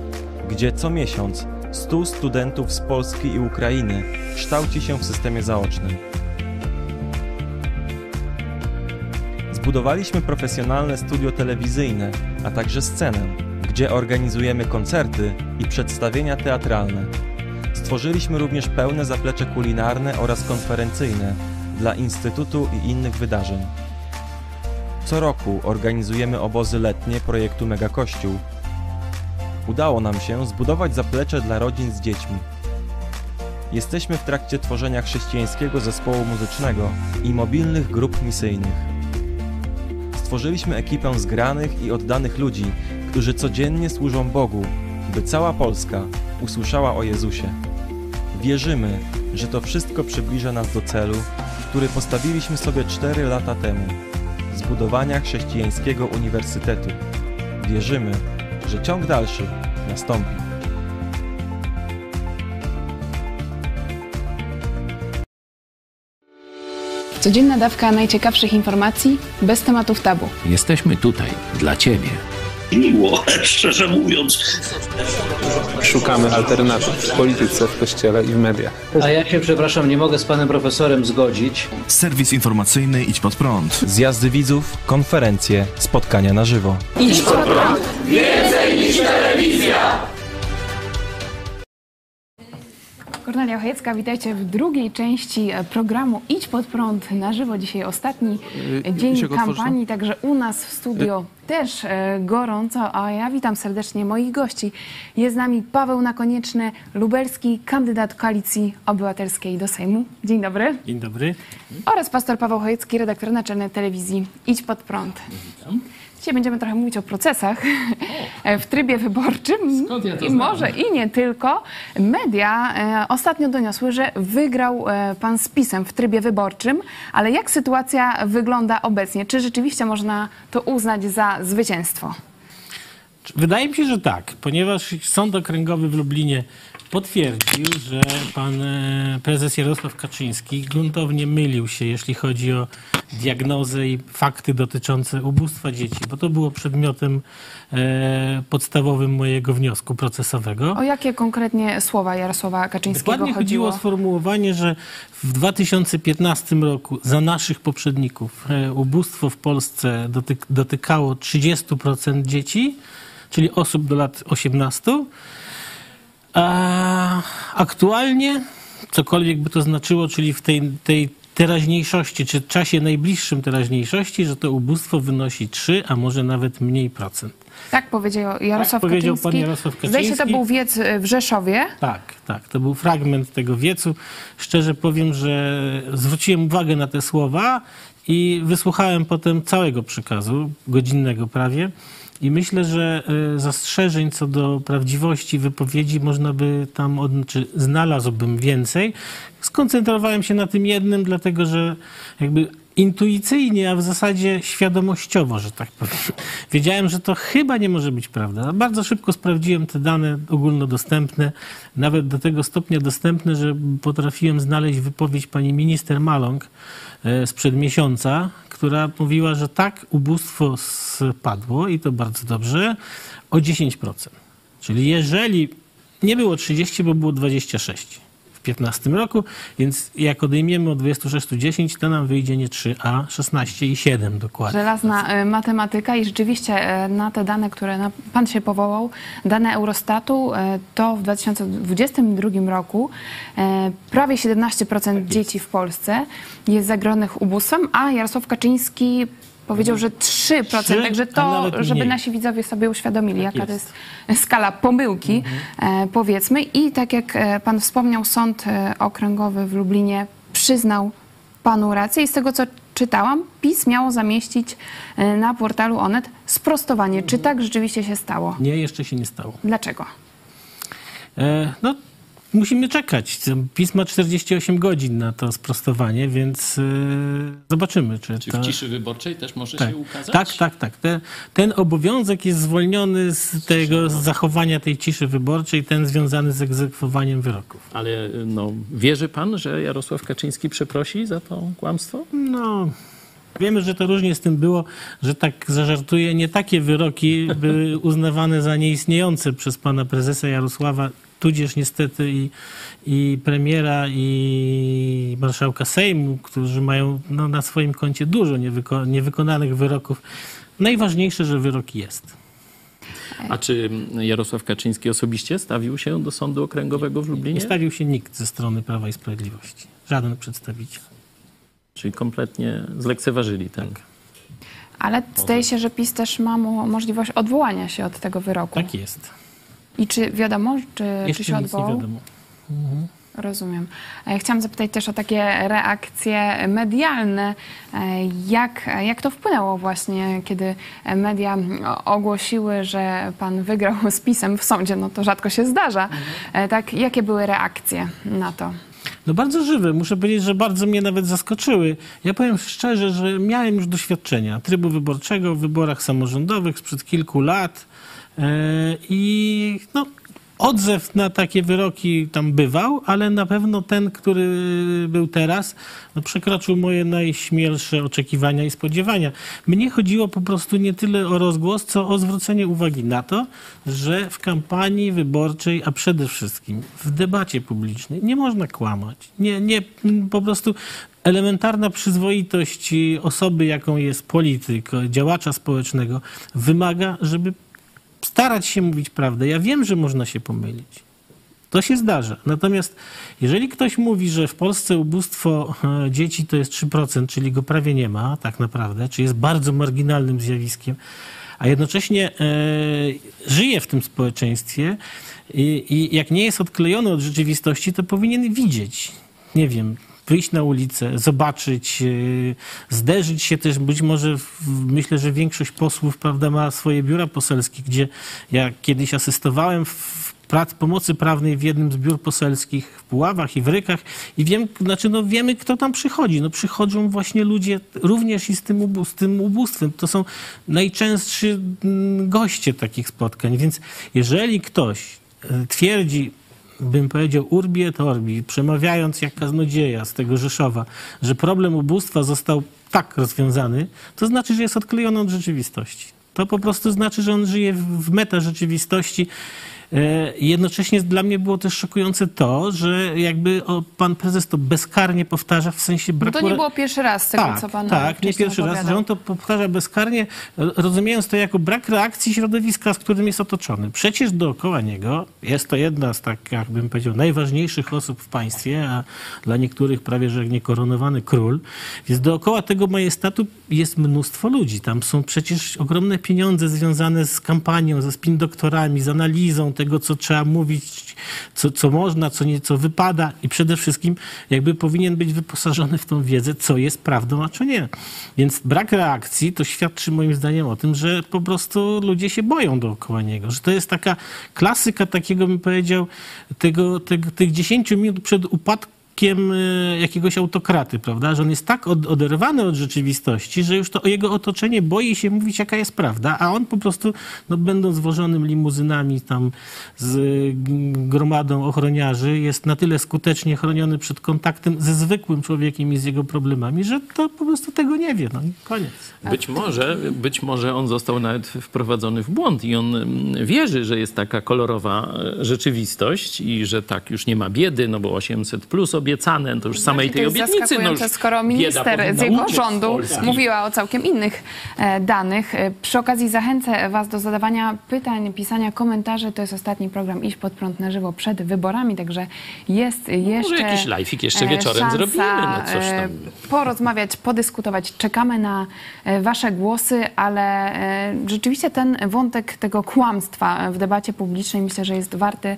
Speaker 8: gdzie co miesiąc 100 studentów z Polski i Ukrainy kształci się w systemie zaocznym. Zbudowaliśmy profesjonalne studio telewizyjne, a także scenę, gdzie organizujemy koncerty i przedstawienia teatralne. Stworzyliśmy również pełne zaplecze kulinarne oraz konferencyjne dla Instytutu i innych wydarzeń. Co roku organizujemy obozy letnie projektu Mega Kościół. Udało nam się zbudować zaplecze dla rodzin z dziećmi. Jesteśmy w trakcie tworzenia chrześcijańskiego zespołu muzycznego i mobilnych grup misyjnych. Stworzyliśmy ekipę zgranych i oddanych ludzi, którzy codziennie służą Bogu, by cała Polska usłyszała o Jezusie. Wierzymy, że to wszystko przybliża nas do celu, który postawiliśmy sobie 4 lata temu zbudowania chrześcijańskiego uniwersytetu. Wierzymy, że ciąg dalszy nastąpi.
Speaker 5: Codzienna dawka najciekawszych informacji bez tematów tabu.
Speaker 6: Jesteśmy tutaj dla Ciebie.
Speaker 7: Miło, szczerze mówiąc.
Speaker 13: Szukamy alternatyw w polityce, w kościele i w mediach.
Speaker 14: A ja się, przepraszam, nie mogę z panem profesorem zgodzić.
Speaker 15: Serwis informacyjny Idź Pod Prąd.
Speaker 8: Zjazdy widzów, konferencje, spotkania na żywo.
Speaker 16: Idź pod prąd. Więcej niż telewizja.
Speaker 5: Kornelia Chojecka, witajcie w drugiej części programu Idź pod prąd na żywo. Dzisiaj ostatni
Speaker 1: Y,
Speaker 5: dzień
Speaker 1: się go otworzy,
Speaker 5: kampanii, także u nas w studio też e, gorąco, a ja witam serdecznie moich gości. Jest z nami Paweł Nakonieczny, lubelski kandydat Koalicji Obywatelskiej do Sejmu. Dzień dobry.
Speaker 17: Dzień dobry.
Speaker 5: Oraz pastor Paweł Chojecki, redaktor naczelny telewizji Idź Pod Prąd. Dzisiaj będziemy trochę mówić o procesach w trybie wyborczym.
Speaker 17: Skąd ja to
Speaker 5: I
Speaker 17: znam?
Speaker 5: może i nie tylko. Media e, ostatnio doniosły, że wygrał e, pan z PiSem w trybie wyborczym, ale jak sytuacja wygląda obecnie? Czy rzeczywiście można to uznać za zwycięstwo?
Speaker 17: Wydaje mi się, że tak, ponieważ Sąd Okręgowy w Lublinie potwierdził, że pan e, prezes Jarosław Kaczyński gruntownie mylił się, jeśli chodzi o diagnozę i fakty dotyczące ubóstwa dzieci, bo to było przedmiotem e, podstawowym mojego wniosku procesowego.
Speaker 5: O jakie konkretnie słowa Jarosława Kaczyńskiego
Speaker 17: Dokładnie chodziło o sformułowanie, że w 2015 roku za naszych poprzedników e, ubóstwo w Polsce dotyk dotykało 30% dzieci, czyli osób do lat 18. A aktualnie, cokolwiek by to znaczyło, czyli w tej, tej teraźniejszości, czy czasie najbliższym teraźniejszości, że to ubóstwo wynosi 3, a może nawet mniej procent.
Speaker 5: Tak powiedział Jarosław
Speaker 17: Tak powiedział
Speaker 5: Kaczyński.
Speaker 17: pan Jarosław
Speaker 5: Zdaje się, to
Speaker 17: Kaczyński.
Speaker 5: był wiec w Rzeszowie.
Speaker 17: Tak, tak. To był fragment tego wiecu. Szczerze powiem, że zwróciłem uwagę na te słowa i wysłuchałem potem całego przekazu, godzinnego prawie. I myślę, że y, zastrzeżeń co do prawdziwości wypowiedzi można by tam, od, czy znalazłbym więcej. Skoncentrowałem się na tym jednym, dlatego że jakby intuicyjnie, a w zasadzie świadomościowo, że tak powiem. Wiedziałem, że to chyba nie może być prawda. Bardzo szybko sprawdziłem te dane ogólnodostępne, nawet do tego stopnia dostępne, że potrafiłem znaleźć wypowiedź pani minister Maląg e, sprzed miesiąca, która mówiła, że tak, ubóstwo spadło i to bardzo dobrze, o 10%. Czyli jeżeli nie było 30, bo było 26 w 15 roku, więc jak odejmiemy od 26 10, to nam wyjdzie nie 3, a 16 i 7 dokładnie.
Speaker 5: Żelazna e, matematyka i rzeczywiście e, na te dane, które pan się powołał, dane Eurostatu, e, to w 2022 roku prawie 17% dzieci w Polsce jest zagrożonych ubóstwem, a Jarosław Kaczyński powiedział, że 3%,
Speaker 17: Trzy,
Speaker 5: także
Speaker 17: a
Speaker 5: to, żeby nasi widzowie sobie uświadomili,
Speaker 17: Tak
Speaker 5: jaka to
Speaker 17: jest.
Speaker 5: jest skala pomyłki, e, powiedzmy. I tak jak e, pan wspomniał, Sąd e, Okręgowy w Lublinie przyznał panu rację i z tego, co czytałam, PiS miało zamieścić na portalu Onet sprostowanie. Czy tak rzeczywiście się stało?
Speaker 17: Nie, jeszcze się nie stało.
Speaker 5: Dlaczego?
Speaker 17: E, no, musimy czekać. PiS ma 48 godzin na to sprostowanie, więc e, zobaczymy, czy,
Speaker 6: Czy
Speaker 17: to...
Speaker 6: w ciszy wyborczej też może
Speaker 17: tak.
Speaker 6: się ukazać?
Speaker 17: Tak, tak, tak. Te, ten obowiązek jest zwolniony z tego z zachowania tej ciszy wyborczej, ten związany z egzekwowaniem wyroków.
Speaker 6: Ale no, wierzy pan, że Jarosław Kaczyński przeprosi za to kłamstwo?
Speaker 17: No, wiemy, że to różnie z tym było, że tak zażartuję, nie takie wyroki były uznawane za nieistniejące przez pana prezesa Jarosława, tudzież niestety i, i premiera, i marszałka Sejmu, którzy mają no, na swoim koncie dużo niewyko- niewykonanych wyroków. Najważniejsze, że wyrok jest.
Speaker 6: A czy Jarosław Kaczyński osobiście stawił się do Sądu Okręgowego w Lublinie?
Speaker 17: Nie stawił się nikt ze strony Prawa i Sprawiedliwości. Żaden przedstawiciel.
Speaker 6: Czyli kompletnie zlekceważyli ten.
Speaker 5: Ale zdaje się, że PiS też ma mo- możliwość odwołania się od tego wyroku.
Speaker 17: Tak jest.
Speaker 5: I czy wiadomo, czy, czy się
Speaker 17: nic nie
Speaker 5: odwołał?
Speaker 17: wiadomo. Mhm.
Speaker 5: Rozumiem. Chciałam zapytać też o takie reakcje medialne. E, Jak, jak to wpłynęło właśnie, kiedy media ogłosiły, że pan wygrał z PiSem w sądzie? No to rzadko się zdarza. E, Tak, jakie były reakcje na to?
Speaker 17: No bardzo żywe. Muszę powiedzieć, że bardzo mnie nawet zaskoczyły. Ja powiem szczerze, że miałem już doświadczenia trybu wyborczego w wyborach samorządowych sprzed kilku lat i no, odzew na takie wyroki tam bywał, ale na pewno ten, który był teraz, no, przekroczył moje najśmielsze oczekiwania i spodziewania. Mnie chodziło po prostu nie tyle o rozgłos, co o zwrócenie uwagi na to, że w kampanii wyborczej, a przede wszystkim w debacie publicznej nie można kłamać. Nie, nie, po prostu elementarna przyzwoitość osoby, jaką jest polityk, działacza społecznego, wymaga, żeby starać się mówić prawdę. Ja wiem, że można się pomylić. To się zdarza. Natomiast jeżeli ktoś mówi, że w Polsce ubóstwo e, dzieci to jest 3%, czyli go prawie nie ma tak naprawdę, czy jest bardzo marginalnym zjawiskiem, a jednocześnie e, żyje w tym społeczeństwie i, i jak nie jest odklejony od rzeczywistości, to powinien widzieć, nie wiem, wyjść na ulicę, zobaczyć, yy, zderzyć się też, być może myślę, że większość posłów prawda, ma swoje biura poselskie, gdzie ja kiedyś asystowałem w prac pomocy prawnej w jednym z biur poselskich w Puławach i w Rykach i wiem, znaczy no wiemy, kto tam przychodzi. No przychodzą właśnie ludzie również i z tym, z tym ubóstwem. To są najczęstsi mm, goście takich spotkań, więc jeżeli ktoś e, twierdzi, bym powiedział urbi et orbi, przemawiając jak kaznodzieja z tego Rzeszowa, że problem ubóstwa został tak rozwiązany, to znaczy, że jest odklejony od rzeczywistości. To po prostu znaczy, że on żyje w meta rzeczywistości. E, Jednocześnie dla mnie było też szokujące to, że jakby o, pan prezes to bezkarnie powtarza w sensie
Speaker 5: No
Speaker 17: braku...
Speaker 5: to nie było pierwszy raz z tego,
Speaker 17: tak,
Speaker 5: co pan
Speaker 17: Tak, nie pierwszy raz, że on to powtarza bezkarnie, rozumiejąc to jako brak reakcji środowiska, z którym jest otoczony. Przecież dookoła niego jest to jedna z tak, jakbym powiedział, najważniejszych osób w państwie, a dla niektórych prawie, że niekoronowany król. Więc dookoła tego majestatu jest mnóstwo ludzi. Tam są przecież ogromne pieniądze związane z kampanią, ze spin doktorami, z analizą tego, co trzeba mówić, co, co można, co nie, co wypada i przede wszystkim jakby powinien być wyposażony w tą wiedzę, co jest prawdą, a co nie. Więc brak reakcji to świadczy moim zdaniem o tym, że po prostu ludzie się boją dookoła niego, że to jest taka klasyka takiego, bym powiedział, tego, tego, tych 10 minut przed upadkiem e, jakiegoś autokraty, prawda? Że on jest tak od, oderwany od rzeczywistości, że już to jego otoczenie boi się mówić, jaka jest prawda, a on po prostu, no, będąc wożonym limuzynami tam z gromadą ochroniarzy, jest na tyle skutecznie chroniony przed kontaktem ze zwykłym człowiekiem i z jego problemami, że to po prostu tego nie wie. No i koniec.
Speaker 6: Być może, być może on został nawet wprowadzony w błąd i on mm, wierzy, że jest taka kolorowa e, rzeczywistość i że tak już nie ma biedy, no bo 800 plus obiecane, to już samej
Speaker 5: to
Speaker 6: tej obietnicy. No już
Speaker 5: skoro minister z jego rządu mówiła o całkiem innych e, danych. E, Przy okazji zachęcę Was do zadawania pytań, pisania komentarzy. To jest ostatni program Iść pod prąd na żywo przed wyborami, także jest jeszcze
Speaker 6: jakiś live'ik jeszcze
Speaker 5: e,
Speaker 6: wieczorem zrobimy, no coś tam.
Speaker 5: porozmawiać, podyskutować. Czekamy na Wasze głosy, ale rzeczywiście ten wątek tego kłamstwa w debacie publicznej myślę, że jest warty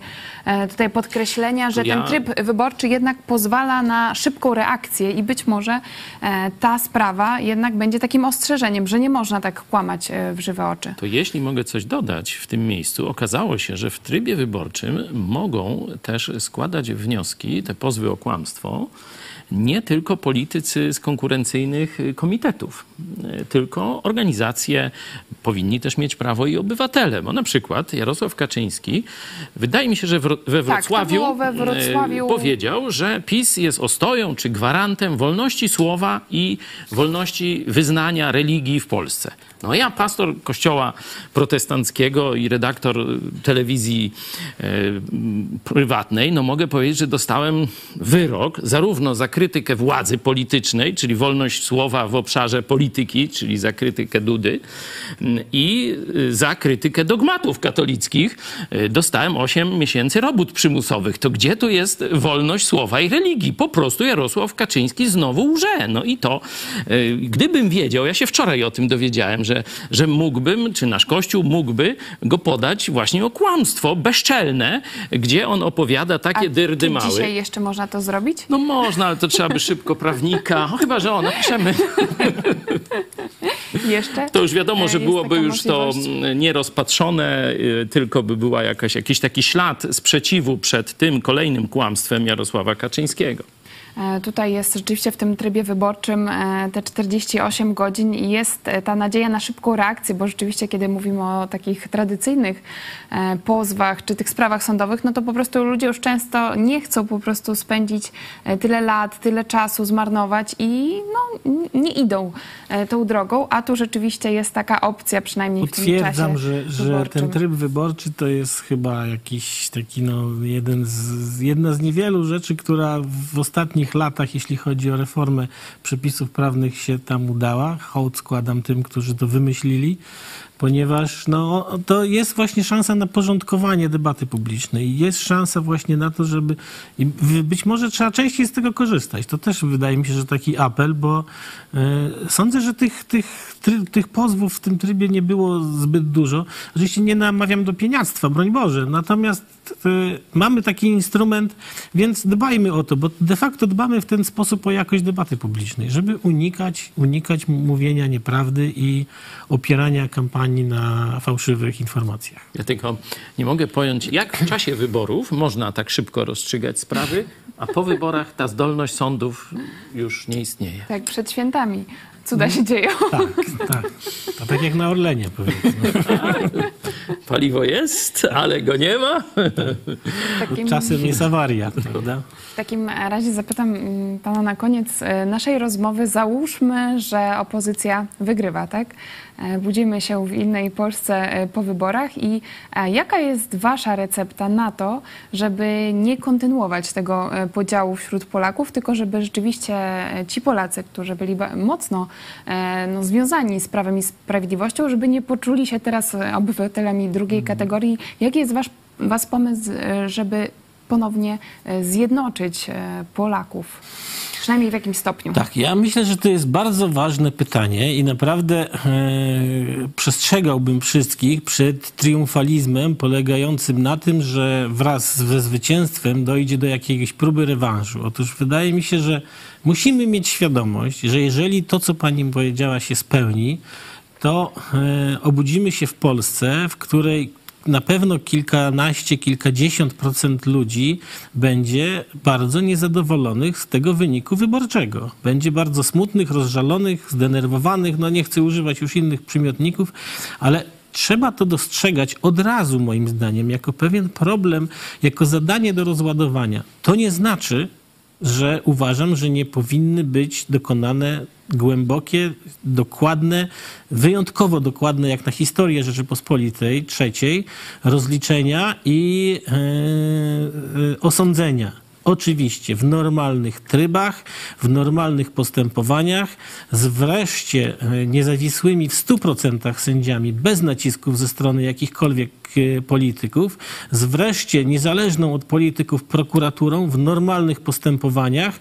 Speaker 5: tutaj podkreślenia, że ten tryb wyborczy jednak pozwala na szybką reakcję i być może e, ta sprawa jednak będzie takim ostrzeżeniem, że nie można tak kłamać e, w żywe oczy.
Speaker 6: To jeśli mogę coś dodać w tym miejscu, okazało się, że w trybie wyborczym mogą też składać wnioski, te pozwy o kłamstwo, nie tylko politycy z konkurencyjnych y, komitetów, y, tylko organizacje powinni też mieć prawo i obywatele. Bo na przykład Jarosław Kaczyński, wydaje mi się, że we
Speaker 5: Tak,
Speaker 6: Wrocławiu,
Speaker 5: było we Wrocławiu.
Speaker 6: y, powiedział, że PiS jest ostoją czy gwarantem wolności słowa i wolności wyznania religii w Polsce. No ja, pastor kościoła protestanckiego i redaktor telewizji prywatnej, no mogę powiedzieć, że dostałem wyrok zarówno za krytykę władzy politycznej, czyli wolność słowa w obszarze polityki, czyli za krytykę Dudy m, i y, za krytykę dogmatów katolickich. Y, Dostałem 8 miesięcy robót przymusowych. To gdzie tu jest wolność słowa i religii? Po prostu Jarosław Kaczyński znowu łże. No i to, y, gdybym wiedział, ja się wczoraj o tym dowiedziałem, że, że mógłbym, czy nasz Kościół mógłby go podać właśnie o kłamstwo bezczelne, gdzie on opowiada takie dyrdy
Speaker 5: Czy
Speaker 6: małe.
Speaker 5: dzisiaj jeszcze można to zrobić?
Speaker 6: No można, ale to trzeba by szybko prawnika. O, chyba, że o, napiszemy.
Speaker 5: Jeszcze?
Speaker 6: To już wiadomo,
Speaker 5: E,
Speaker 6: że
Speaker 5: jest
Speaker 6: byłoby już to
Speaker 5: możliwość.
Speaker 6: mm, nierozpatrzone, y, tylko by była jakaś, jakiś taki ślad sprzeciwu przed tym kolejnym kłamstwem Jarosława Kaczyńskiego.
Speaker 5: E, Tutaj jest rzeczywiście w tym trybie wyborczym e, te 48 godzin i jest e, ta nadzieja na szybką reakcję, bo rzeczywiście kiedy mówimy o takich tradycyjnych pozwach czy tych sprawach sądowych, no to po prostu ludzie już często nie chcą po prostu spędzić tyle lat, tyle czasu zmarnować i no, nie idą tą drogą, a tu rzeczywiście jest taka opcja przynajmniej w tym czasie
Speaker 17: Potwierdzam, że, że ten tryb wyborczy to jest chyba jakiś taki, no, jeden z, jedna z niewielu rzeczy, która w ostatnich ostatnich latach, jeśli chodzi o reformę przepisów prawnych, się tam udała. Hołd składam tym, którzy to wymyślili, ponieważ no, to jest właśnie szansa na porządkowanie debaty publicznej. Jest szansa właśnie na to, żeby... i Być może trzeba częściej z tego korzystać. To też wydaje mi się, że taki apel, bo e, sądzę, że tych, tych, try, tych pozwów w tym trybie nie było zbyt dużo. Oczywiście nie namawiam do pieniactwa, broń Boże. Natomiast e, mamy taki instrument, więc dbajmy o to, bo de facto dbamy w ten sposób o jakość debaty publicznej, żeby unikać, unikać mówienia nieprawdy i opierania kampanii na fałszywych informacjach.
Speaker 6: Ja tylko nie mogę pojąć, jak w czasie wyborów można tak szybko rozstrzygać sprawy, a po wyborach ta zdolność sądów już nie istnieje.
Speaker 5: Tak, przed świętami cuda się dzieją.
Speaker 17: Tak, tak. To tak jak na Orlenie powiedzmy.
Speaker 6: Paliwo jest, ale go nie ma.
Speaker 5: Takim-
Speaker 17: Czasem jest awaria, prawda?
Speaker 5: W takim razie zapytam mm, pana na koniec e, naszej rozmowy. Załóżmy, że opozycja wygrywa, tak? E, Budzimy się w innej Polsce e, po wyborach i e, jaka jest wasza recepta na to, żeby nie kontynuować tego podziału wśród Polaków, tylko żeby rzeczywiście ci Polacy, którzy byli mocno no, związani z Prawem i Sprawiedliwością, żeby nie poczuli się teraz obywatelami drugiej kategorii. Jaki jest wasz, was pomysł, żeby ponownie zjednoczyć Polaków? Przynajmniej w jakimś stopniu.
Speaker 17: Tak, ja myślę, że to jest bardzo ważne pytanie i naprawdę e, przestrzegałbym wszystkich przed triumfalizmem polegającym na tym, że wraz ze zwycięstwem dojdzie do jakiejś próby rewanżu. Otóż wydaje mi się, że musimy mieć świadomość, że jeżeli to, co pani powiedziała, się spełni, to e, obudzimy się w Polsce, w której na pewno kilkanaście, kilkadziesiąt procent ludzi będzie bardzo niezadowolonych z tego wyniku wyborczego. Będzie bardzo smutnych, rozżalonych, zdenerwowanych, no nie chcę używać już innych przymiotników, ale trzeba to dostrzegać od razu, moim zdaniem, jako pewien problem, jako zadanie do rozładowania. To nie znaczy, że uważam, że nie powinny być dokonane głębokie, dokładne, wyjątkowo dokładne, jak na historię Rzeczypospolitej trzeciej, rozliczenia i e, e, osądzenia. Oczywiście w normalnych trybach, w normalnych postępowaniach, z wreszcie e, niezawisłymi w 100% sędziami, bez nacisków ze strony jakichkolwiek e, polityków, z wreszcie niezależną od polityków prokuraturą w normalnych postępowaniach,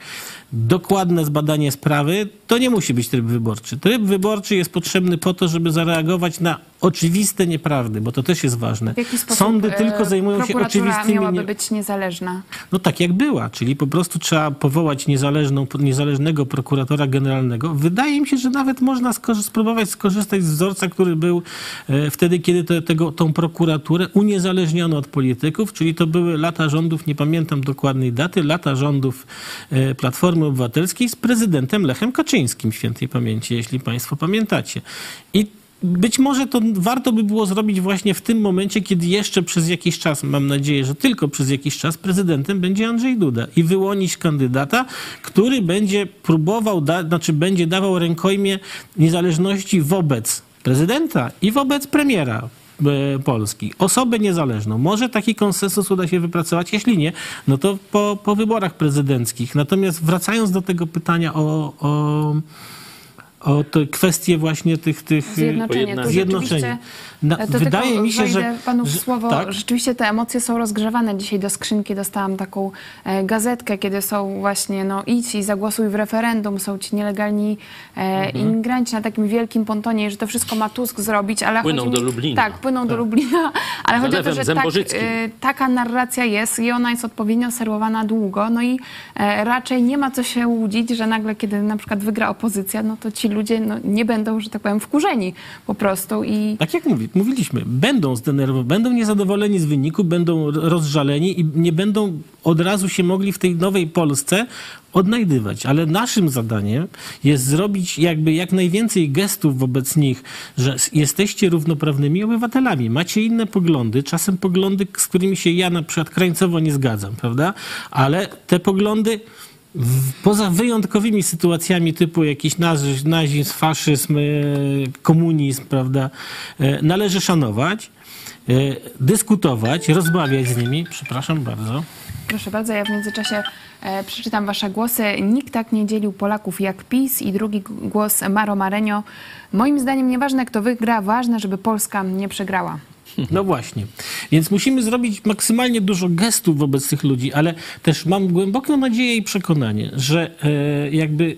Speaker 17: dokładne zbadanie sprawy, to nie musi być tryb wyborczy. Tryb wyborczy jest potrzebny po to, żeby zareagować na oczywiste nieprawdy, bo to też jest ważne.
Speaker 5: W jaki sposób
Speaker 17: Sądy
Speaker 5: e,
Speaker 17: tylko zajmują się oczywistymi
Speaker 5: miałaby
Speaker 17: nie...
Speaker 5: być niezależna?
Speaker 17: No tak jak była, czyli po prostu trzeba powołać niezależną, niezależnego prokuratora generalnego. Wydaje mi się, że nawet można skorzy- spróbować skorzystać z wzorca, który był e, wtedy, kiedy te, tego, tą prokuraturę uniezależniono od polityków, czyli to były lata rządów, nie pamiętam dokładnej daty, lata rządów e, Platformy Obywatelskiej z prezydentem Lechem Kaczyńskim świętej pamięci, jeśli państwo pamiętacie. I być może to warto by było zrobić właśnie w tym momencie, kiedy jeszcze przez jakiś czas, mam nadzieję, że tylko przez jakiś czas, prezydentem będzie Andrzej Duda i wyłonić kandydata, który będzie próbował, da, znaczy będzie dawał rękojmie niezależności wobec prezydenta i wobec premiera Polski. Osobę niezależną. Może taki konsensus uda się wypracować, jeśli nie, no to po, po wyborach prezydenckich. Natomiast wracając do tego pytania o, o o te kwestie właśnie tych, tych
Speaker 5: Zjednoczenie. Tu
Speaker 17: zjednoczenia. Na,
Speaker 5: to
Speaker 17: wydaje mi się, że,
Speaker 5: panu
Speaker 17: że
Speaker 5: słowo,
Speaker 17: tak,
Speaker 5: rzeczywiście te emocje są rozgrzewane. Dzisiaj do skrzynki dostałam taką e, gazetkę, kiedy są właśnie, no idź i zagłosuj w referendum, są ci nielegalni e,
Speaker 6: Mhm.
Speaker 5: imigranci na takim wielkim pontonie, że to wszystko ma Tusk zrobić, ale
Speaker 6: Płyną
Speaker 5: mi-
Speaker 6: do Lublina.
Speaker 5: Tak, płyną do Lublina, ale chodzi o to, że tak, e, taka narracja jest i ona jest odpowiednio serwowana długo, no i e, raczej nie ma co się łudzić, że nagle, kiedy na przykład wygra opozycja, no to ci ludzie no, nie będą, że tak powiem, wkurzeni po prostu i
Speaker 17: tak jak mówi, mówiliśmy, będą zdenerwowani, będą niezadowoleni z wyniku, będą rozżaleni i nie będą od razu się mogli w tej nowej Polsce odnajdywać. Ale naszym zadaniem jest zrobić jakby jak najwięcej gestów wobec nich, że jesteście równoprawnymi obywatelami, macie inne poglądy, czasem poglądy, z którymi się ja na przykład krańcowo nie zgadzam, prawda? Ale te poglądy poza wyjątkowymi sytuacjami typu jakiś nazi- nazizm, faszyzm, e, komunizm, prawda, e, należy szanować. Dyskutować, rozmawiać z nimi. Przepraszam bardzo.
Speaker 5: Proszę bardzo, ja w międzyczasie e, przeczytam Wasze głosy. Nikt tak nie dzielił Polaków jak PiS i drugi głos Maro Marenio. Moim zdaniem nieważne kto wygra, ważne, żeby Polska nie przegrała.
Speaker 17: No właśnie. Więc musimy zrobić maksymalnie dużo gestów wobec tych ludzi, ale też mam głęboką nadzieję i przekonanie, że e, jakby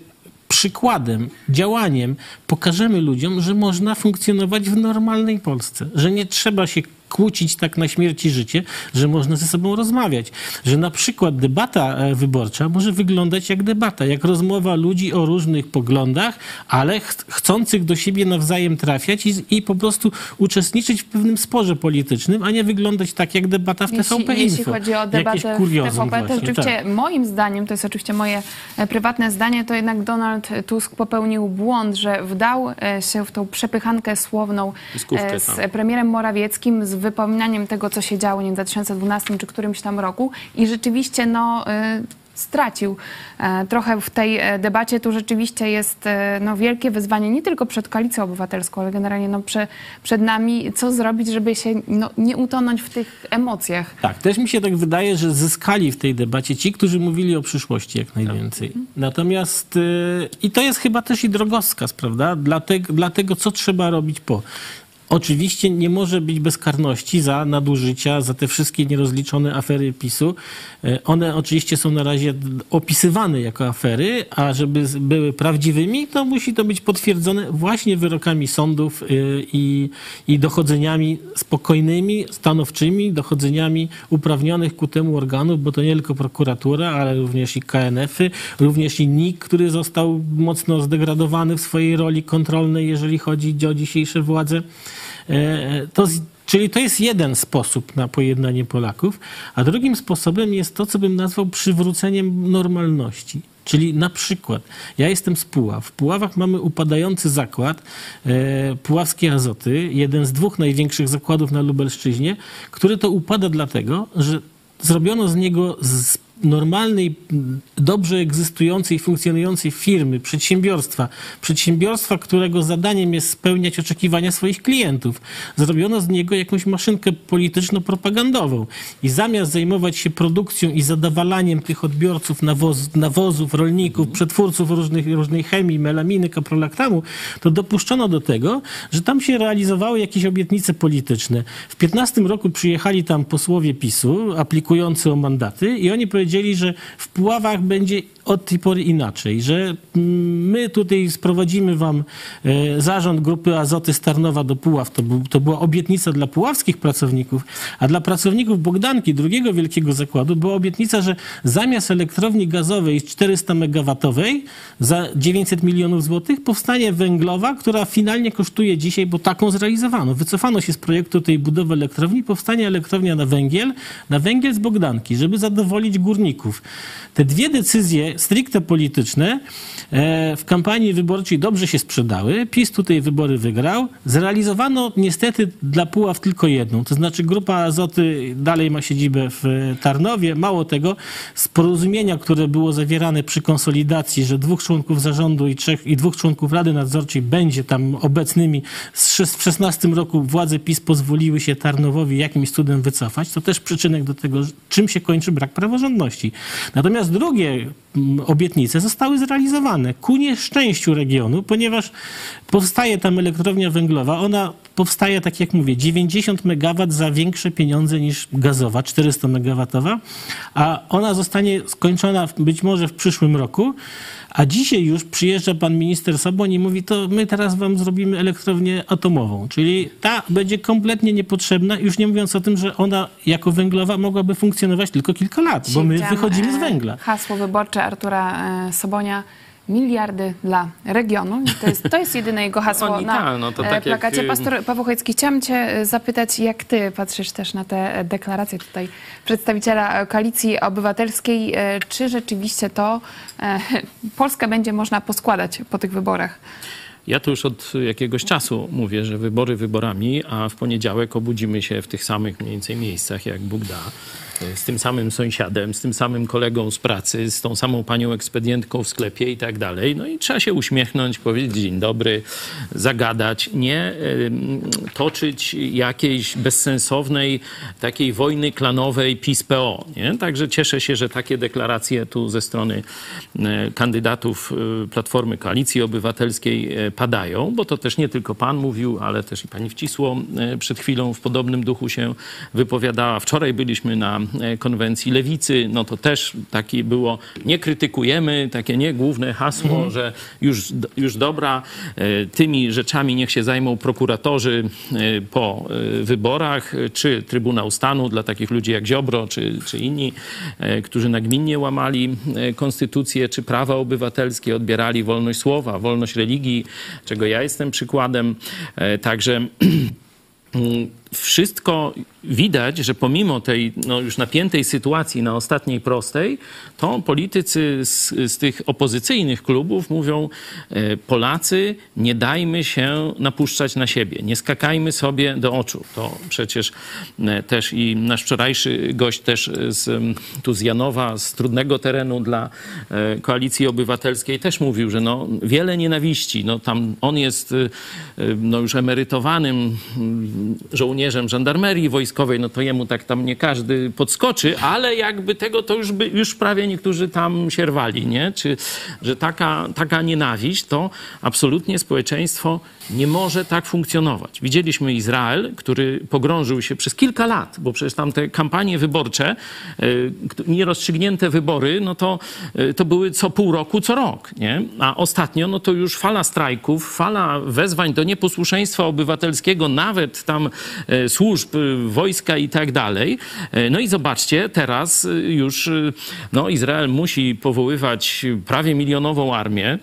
Speaker 17: przykładem, działaniem pokażemy ludziom, że można funkcjonować w normalnej Polsce, że nie trzeba się kłócić tak na śmierć i życie, że można ze sobą rozmawiać. Że na przykład debata e, wyborcza może wyglądać jak debata, jak rozmowa ludzi o różnych poglądach, ale ch chcących do siebie nawzajem trafiać i, i, po prostu uczestniczyć w pewnym sporze politycznym, a nie wyglądać tak jak debata w
Speaker 5: jeśli,
Speaker 17: TVP Info.
Speaker 5: Jeśli chodzi o debatę w TVP, to oczywiście
Speaker 17: tak.
Speaker 5: moim zdaniem, to jest oczywiście moje e, prywatne zdanie, to jednak Donald Tusk popełnił błąd, że wdał e, się w tą przepychankę słowną z premierem Morawieckim, z wypominaniem tego, co się działo nie, w 2012 czy którymś tam roku i rzeczywiście no, y, stracił e, trochę w tej e, debacie. Tu rzeczywiście jest e, no, wielkie wyzwanie nie tylko przed Koalicją Obywatelską, ale generalnie no, prze, przed nami, co zrobić, żeby się no, nie utonąć w tych emocjach.
Speaker 17: Tak, też mi się tak wydaje, że zyskali w tej debacie ci, którzy mówili o przyszłości jak najwięcej. Tak. Natomiast i to jest chyba też i drogowskaz, prawda, dla, te, dla tego, co trzeba robić po. Oczywiście nie może być bezkarności za nadużycia, za te wszystkie nierozliczone afery PiSu. E, one oczywiście są na razie opisywane jako afery, a żeby były prawdziwymi, to musi to być potwierdzone właśnie wyrokami sądów e, i, i dochodzeniami spokojnymi, stanowczymi, dochodzeniami uprawnionych ku temu organów, bo to nie tylko prokuratura, ale również i KNF-y, również i NIK, który został mocno zdegradowany w swojej roli kontrolnej, jeżeli chodzi o dzisiejsze władze. E, to, czyli to jest jeden sposób na pojednanie Polaków, a drugim sposobem jest to, co bym nazwał przywróceniem normalności. Czyli na przykład, ja jestem z Puław. W Puławach mamy upadający zakład, e, Puławskie Azoty, jeden z dwóch największych zakładów na Lubelszczyźnie, który to upada dlatego, że zrobiono z niego z normalnej, dobrze egzystującej, funkcjonującej firmy, przedsiębiorstwa, przedsiębiorstwa, którego zadaniem jest spełniać oczekiwania swoich klientów. Zrobiono z niego jakąś maszynkę polityczno-propagandową i zamiast zajmować się produkcją i zadawalaniem tych odbiorców nawoz, nawozów, rolników, przetwórców różnych, różnej chemii, melaminy, kaprolaktamu, to dopuszczono do tego, że tam się realizowały jakieś obietnice polityczne. W 15 roku przyjechali tam posłowie PiSu, aplikujący o mandaty i oni powiedzieli, powiedzieli, że w Puławach będzie od tej pory inaczej, że my tutaj sprowadzimy wam e, zarząd grupy Azoty z Tarnowa do Puław. To, był, to była obietnica dla puławskich pracowników, a dla pracowników Bogdanki, drugiego wielkiego zakładu, była obietnica, że zamiast elektrowni gazowej 400 megawatowej za 900 milionów złotych powstanie węglowa, która finalnie kosztuje dzisiaj, bo taką zrealizowano. Wycofano się z projektu tej budowy elektrowni, powstanie elektrownia na węgiel, na węgiel z Bogdanki, żeby zadowolić górników. Te dwie decyzje stricte polityczne e, w kampanii wyborczej dobrze się sprzedały. PiS tutaj wybory wygrał. Zrealizowano niestety dla Puław tylko jedną. To znaczy grupa Azoty dalej ma siedzibę w Tarnowie. Mało tego, z porozumienia, które było zawierane przy konsolidacji, że dwóch członków zarządu i, trzech, i dwóch członków Rady Nadzorczej będzie tam obecnymi, w 16 roku władze PiS pozwoliły się Tarnowowi jakimś cudem wycofać. To też przyczynek do tego, czym się kończy brak praworządności. Natomiast drugie obietnice zostały zrealizowane ku nieszczęściu regionu, ponieważ powstaje tam elektrownia węglowa. Ona powstaje, tak jak mówię, 90 MW za większe pieniądze niż gazowa, 400 MW, a ona zostanie skończona być może w przyszłym roku. A dzisiaj już przyjeżdża pan minister Soboń i mówi, to my teraz wam zrobimy elektrownię atomową. Czyli ta będzie kompletnie niepotrzebna, już nie mówiąc o tym, że ona jako węglowa mogłaby funkcjonować tylko kilka lat, bo my wychodzimy z węgla.
Speaker 5: Hasło wyborcze Artura e, Sobonia miliardy dla regionu. To jest, to jest jedyne jego hasło
Speaker 6: Oni,
Speaker 5: na
Speaker 6: ta, no to
Speaker 5: e,
Speaker 6: tak
Speaker 5: plakacie.
Speaker 6: jak...
Speaker 5: Pastor Paweł Chojecki, chciałam cię e, zapytać, jak ty patrzysz też na te deklaracje tutaj przedstawiciela Koalicji Obywatelskiej. Czy rzeczywiście to Polskę będzie można poskładać po tych wyborach?
Speaker 6: Ja tu już od jakiegoś czasu mówię, że wybory wyborami, a w poniedziałek obudzimy się w tych samych mniej więcej miejscach, jak Bóg da. Z tym samym sąsiadem, z tym samym kolegą z pracy, z tą samą panią ekspedientką w sklepie i tak dalej. No i trzeba się uśmiechnąć, powiedzieć dzień dobry, zagadać, nie toczyć jakiejś bezsensownej takiej wojny klanowej PiS-PO. Nie? Także cieszę się, że takie deklaracje tu ze strony e, kandydatów e, Platformy Koalicji Obywatelskiej e, padają, bo to też nie tylko pan mówił, ale też i pani Wcisło przed chwilą w podobnym duchu się wypowiadała. Wczoraj byliśmy na konwencji lewicy, no to też takie było, nie krytykujemy, takie nie główne hasło, mhm. że już, już dobra, tymi rzeczami niech się zajmą prokuratorzy po wyborach, czy Trybunał Stanu dla takich ludzi jak Ziobro, czy, czy inni, którzy nagminnie łamali konstytucję, czy prawa obywatelskie, odbierali wolność słowa, wolność religii, czego ja jestem przykładem. Także wszystko widać, że pomimo tej no, już napiętej sytuacji na ostatniej prostej, to politycy z, z tych opozycyjnych klubów mówią: e, Polacy, nie dajmy się napuszczać na siebie, nie skakajmy sobie do oczu. To przecież e, też i nasz wczorajszy gość też z, tu z Janowa, z trudnego terenu dla e, Koalicji Obywatelskiej też mówił, że no, wiele nienawiści. No, tam on jest no, już emerytowanym żołnierzem żandarmerii wojskowej, no to jemu tak tam nie każdy podskoczy, ale jakby tego to już, by, już prawie niektórzy tam się rwali, nie? Czy, że taka, taka nienawiść to absolutnie społeczeństwo nie może tak funkcjonować. Widzieliśmy Izrael, który pogrążył się przez kilka lat, bo przecież tam te kampanie wyborcze, e, nierozstrzygnięte wybory, no to, e, to były co pół roku, co rok, nie? A ostatnio, no to już fala strajków, fala wezwań do nieposłuszeństwa obywatelskiego, nawet tam e, służb, wojska i tak dalej. No i zobaczcie, teraz już no, Izrael musi powoływać prawie milionową armię.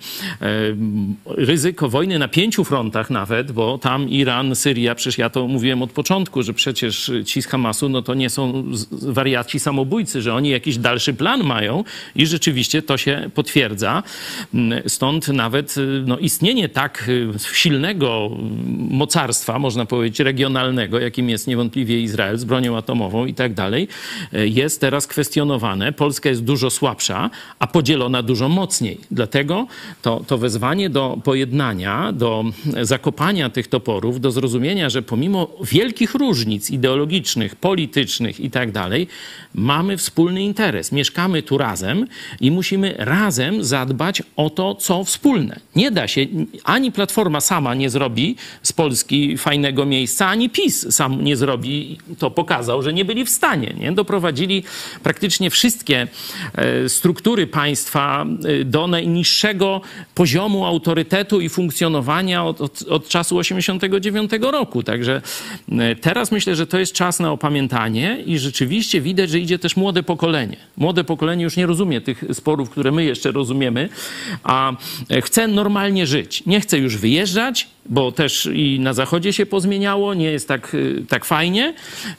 Speaker 6: Ryzyko wojny na pięciu frontach, frontach nawet, bo tam Iran, Syria, przecież ja to mówiłem od początku, że przecież ci z Hamasu, no to nie są wariaci samobójcy, że oni jakiś dalszy plan mają i rzeczywiście to się potwierdza. Stąd nawet no, istnienie tak silnego mocarstwa, można powiedzieć, regionalnego, jakim jest niewątpliwie Izrael z bronią atomową i tak dalej, jest teraz kwestionowane. Polska jest dużo słabsza, a podzielona dużo mocniej. Dlatego to, to wezwanie do pojednania, do zakopania tych toporów, do zrozumienia, że pomimo wielkich różnic ideologicznych, politycznych i tak dalej, mamy wspólny interes. Mieszkamy tu razem i musimy razem zadbać o to, co wspólne. Nie da się, ani Platforma sama nie zrobi z Polski fajnego miejsca, ani PiS sam nie zrobi. To pokazał, że nie byli w stanie. Nie? Doprowadzili praktycznie wszystkie e, struktury państwa e, do najniższego poziomu autorytetu i funkcjonowania od, od, od czasu 89 roku. Także e, teraz myślę, że to jest czas na opamiętanie i rzeczywiście widać, że idzie też młode pokolenie. Młode pokolenie już nie rozumie tych sporów, które my jeszcze rozumiemy, a e, chce normalnie żyć. Nie chce już wyjeżdżać, bo też i na zachodzie się pozmieniało, nie jest tak, e, tak fajnie.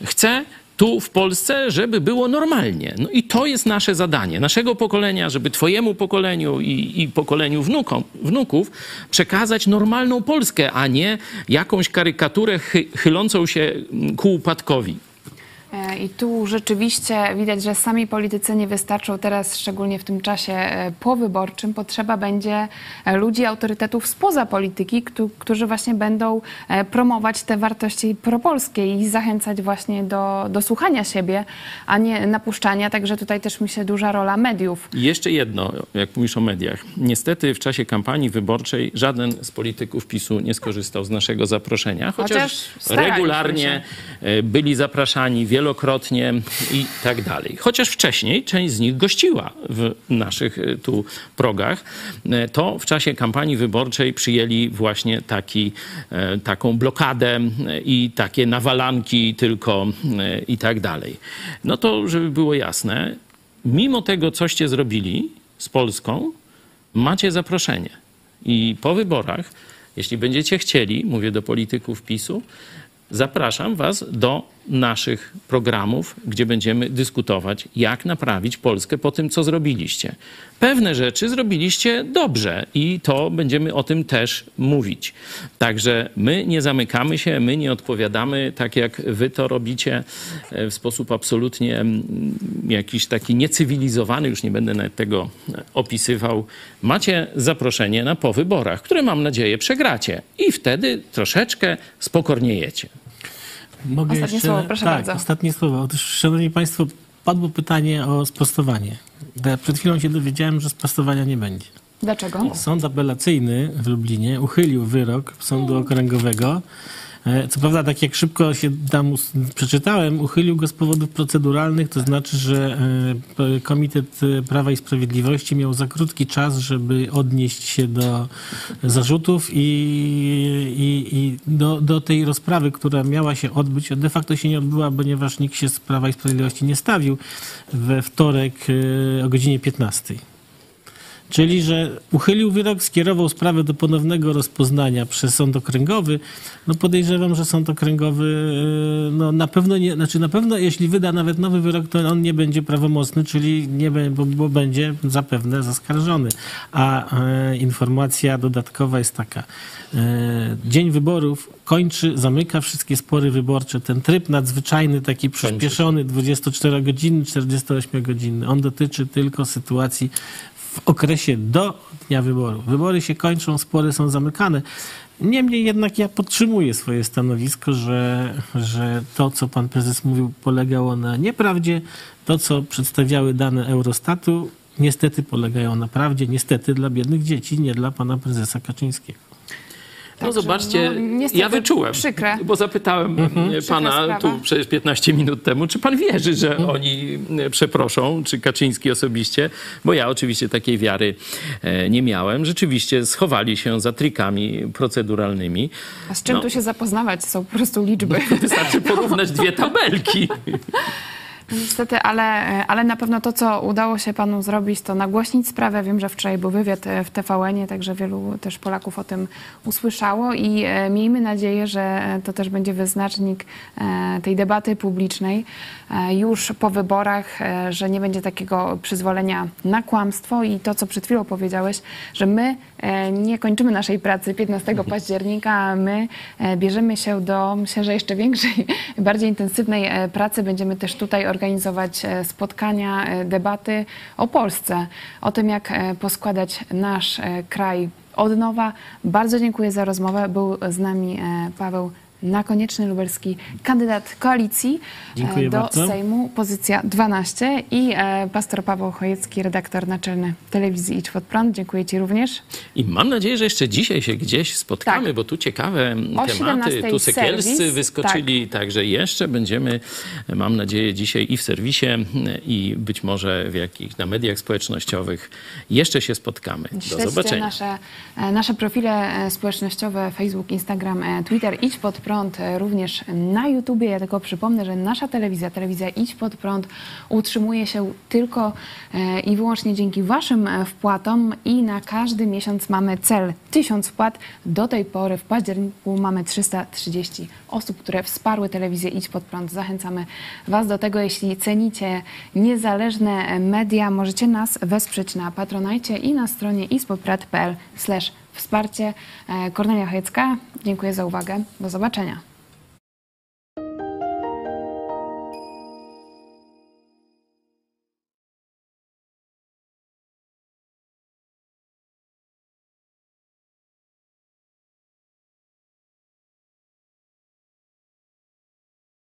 Speaker 6: Chce tu w Polsce, żeby było normalnie. No i to jest nasze zadanie, naszego pokolenia, żeby twojemu pokoleniu i, i pokoleniu wnukom, wnuków przekazać normalną Polskę, a nie jakąś karykaturę chy, chylącą się ku upadkowi.
Speaker 5: E, I tu rzeczywiście widać, że sami politycy nie wystarczą teraz, szczególnie w tym czasie e, powyborczym. Potrzeba będzie e, ludzi, autorytetów spoza polityki, którzy właśnie będą promować te wartości propolskie i zachęcać właśnie do, do słuchania siebie, a nie napuszczania. Także tutaj też myślę duża rola mediów.
Speaker 6: I jeszcze jedno, jak mówisz o mediach. Niestety w czasie kampanii wyborczej żaden z polityków PiSu nie skorzystał z naszego zaproszenia, chociaż, chociaż regularnie się. byli zapraszani wielokrotnie wielokrotnie i tak dalej. Chociaż wcześniej część z nich gościła w naszych e, tu progach, e, to w czasie kampanii wyborczej przyjęli właśnie taki, e, taką blokadę i takie nawalanki tylko i tak dalej. No to, żeby było jasne, mimo tego, coście zrobili z Polską, macie zaproszenie. I po wyborach, jeśli będziecie chcieli, mówię do polityków PiSu, zapraszam was do naszych programów, gdzie będziemy dyskutować, jak naprawić Polskę po tym, co zrobiliście. Pewne rzeczy zrobiliście dobrze i to będziemy o tym też mówić. Także my nie zamykamy się, my nie odpowiadamy tak, jak wy to robicie e, w sposób absolutnie mm, jakiś taki niecywilizowany, już nie będę nawet tego opisywał. Macie zaproszenie na po wyborach, które mam nadzieję przegracie i wtedy troszeczkę spokorniejecie.
Speaker 17: Mogę
Speaker 5: Ostatnie słowo, proszę
Speaker 17: tak,
Speaker 5: bardzo.
Speaker 17: ostatnie słowo. Otóż, szanowni państwo, padło pytanie o sprostowanie. Ja przed chwilą się dowiedziałem, że sprostowania nie będzie.
Speaker 5: Dlaczego?
Speaker 17: Sąd apelacyjny w Lublinie uchylił wyrok Sądu Okręgowego. E, Co prawda, tak jak szybko się tam przeczytałem, uchylił go z powodów proceduralnych, to znaczy, że e, Komitet e, Prawa i Sprawiedliwości miał za krótki czas, żeby odnieść się do zarzutów i, i, i do, do tej rozprawy, która miała się odbyć. De facto się nie odbyła, ponieważ nikt się z Prawa i Sprawiedliwości nie stawił we wtorek o godzinie 15. Czyli, że uchylił wyrok, skierował sprawę do ponownego rozpoznania przez sąd okręgowy. No podejrzewam, że sąd okręgowy e, no na pewno nie, znaczy na pewno jeśli wyda nawet nowy wyrok, to on nie będzie prawomocny, czyli nie, bo, bo będzie zapewne zaskarżony. A e, informacja dodatkowa jest taka. E, dzień wyborów kończy, zamyka wszystkie spory wyborcze. Ten tryb nadzwyczajny, taki przyspieszony, 24-godzinny, 48-godzinny, on dotyczy tylko sytuacji w okresie do dnia wyborów. Wybory się kończą, spory są zamykane. Niemniej jednak ja podtrzymuję swoje stanowisko, że, że to, co pan prezes mówił, polegało na nieprawdzie. To, co przedstawiały dane Eurostatu, niestety polegają na prawdzie. Niestety dla biednych dzieci, nie dla pana prezesa Kaczyńskiego.
Speaker 6: No zobaczcie,
Speaker 5: no, niestety
Speaker 6: ja wyczułem,
Speaker 5: przykre.
Speaker 6: bo zapytałem
Speaker 17: Mhm.
Speaker 6: pana tu przecież 15 minut temu, czy pan wierzy, że
Speaker 17: Mhm.
Speaker 6: oni e, przeproszą, czy Kaczyński osobiście, bo ja oczywiście takiej wiary e, nie miałem. Rzeczywiście schowali się za trikami proceduralnymi.
Speaker 5: A z czym
Speaker 6: No.
Speaker 5: tu się zapoznawać? Są po prostu liczby.
Speaker 6: Wystarczy porównać dwie tabelki.
Speaker 5: Niestety, ale, ale na pewno to, co udało się panu zrobić, to nagłośnić sprawę. Wiem, że wczoraj był wywiad e, w TVN-ie, także wielu też Polaków o tym usłyszało i e, miejmy nadzieję, że e, to też będzie wyznacznik e, tej debaty publicznej e, już po wyborach, e, że nie będzie takiego przyzwolenia na kłamstwo i to, co przed chwilą powiedziałeś, że my e, nie kończymy naszej pracy 15 października, a my e, bierzemy się do, myślę, że jeszcze większej, bardziej intensywnej e, pracy. Będziemy też tutaj organizować e, spotkania, e, debaty o Polsce, o tym, jak e, poskładać nasz kraj od nowa. Bardzo dziękuję za rozmowę. Był z nami e, Paweł Nakonieczny Lubelski, kandydat koalicji e,
Speaker 17: Dziękuję
Speaker 5: do
Speaker 17: bardzo.
Speaker 5: Sejmu, pozycja 12 i e, pastor Paweł Chojecki, redaktor naczelny telewizji Idź Pod Prąd. Dziękuję Ci również.
Speaker 6: I mam nadzieję, że jeszcze dzisiaj się gdzieś spotkamy,
Speaker 5: Tak.
Speaker 6: bo tu ciekawe
Speaker 5: O
Speaker 6: tematy.
Speaker 5: 17
Speaker 6: Tu Sekielscy
Speaker 5: serwis,
Speaker 6: wyskoczyli, także jeszcze będziemy, mam nadzieję, dzisiaj i w serwisie, i być może w jakich, na mediach społecznościowych jeszcze się spotkamy. Do
Speaker 5: Śledźcie
Speaker 6: zobaczenia.
Speaker 5: nasze, e, nasze profile e, społecznościowe Facebook, Instagram, e, Twitter. Idź pod prąd e, również na YouTubie. Ja tylko przypomnę, że nasza telewizja, telewizja Idź pod prąd utrzymuje się tylko e, i wyłącznie dzięki Waszym e, wpłatom i na każdy miesiąc mamy cel 1000 wpłat. Do tej pory w październiku mamy 330 osób, które wsparły telewizję Idź pod prąd. Zachęcamy Was do tego, jeśli cenicie niezależne media, możecie nas wesprzeć na Patronajcie i na stronie ispodprat.pl wsparcie. E, Kornelia Chojecka, dziękuję za uwagę. Do zobaczenia.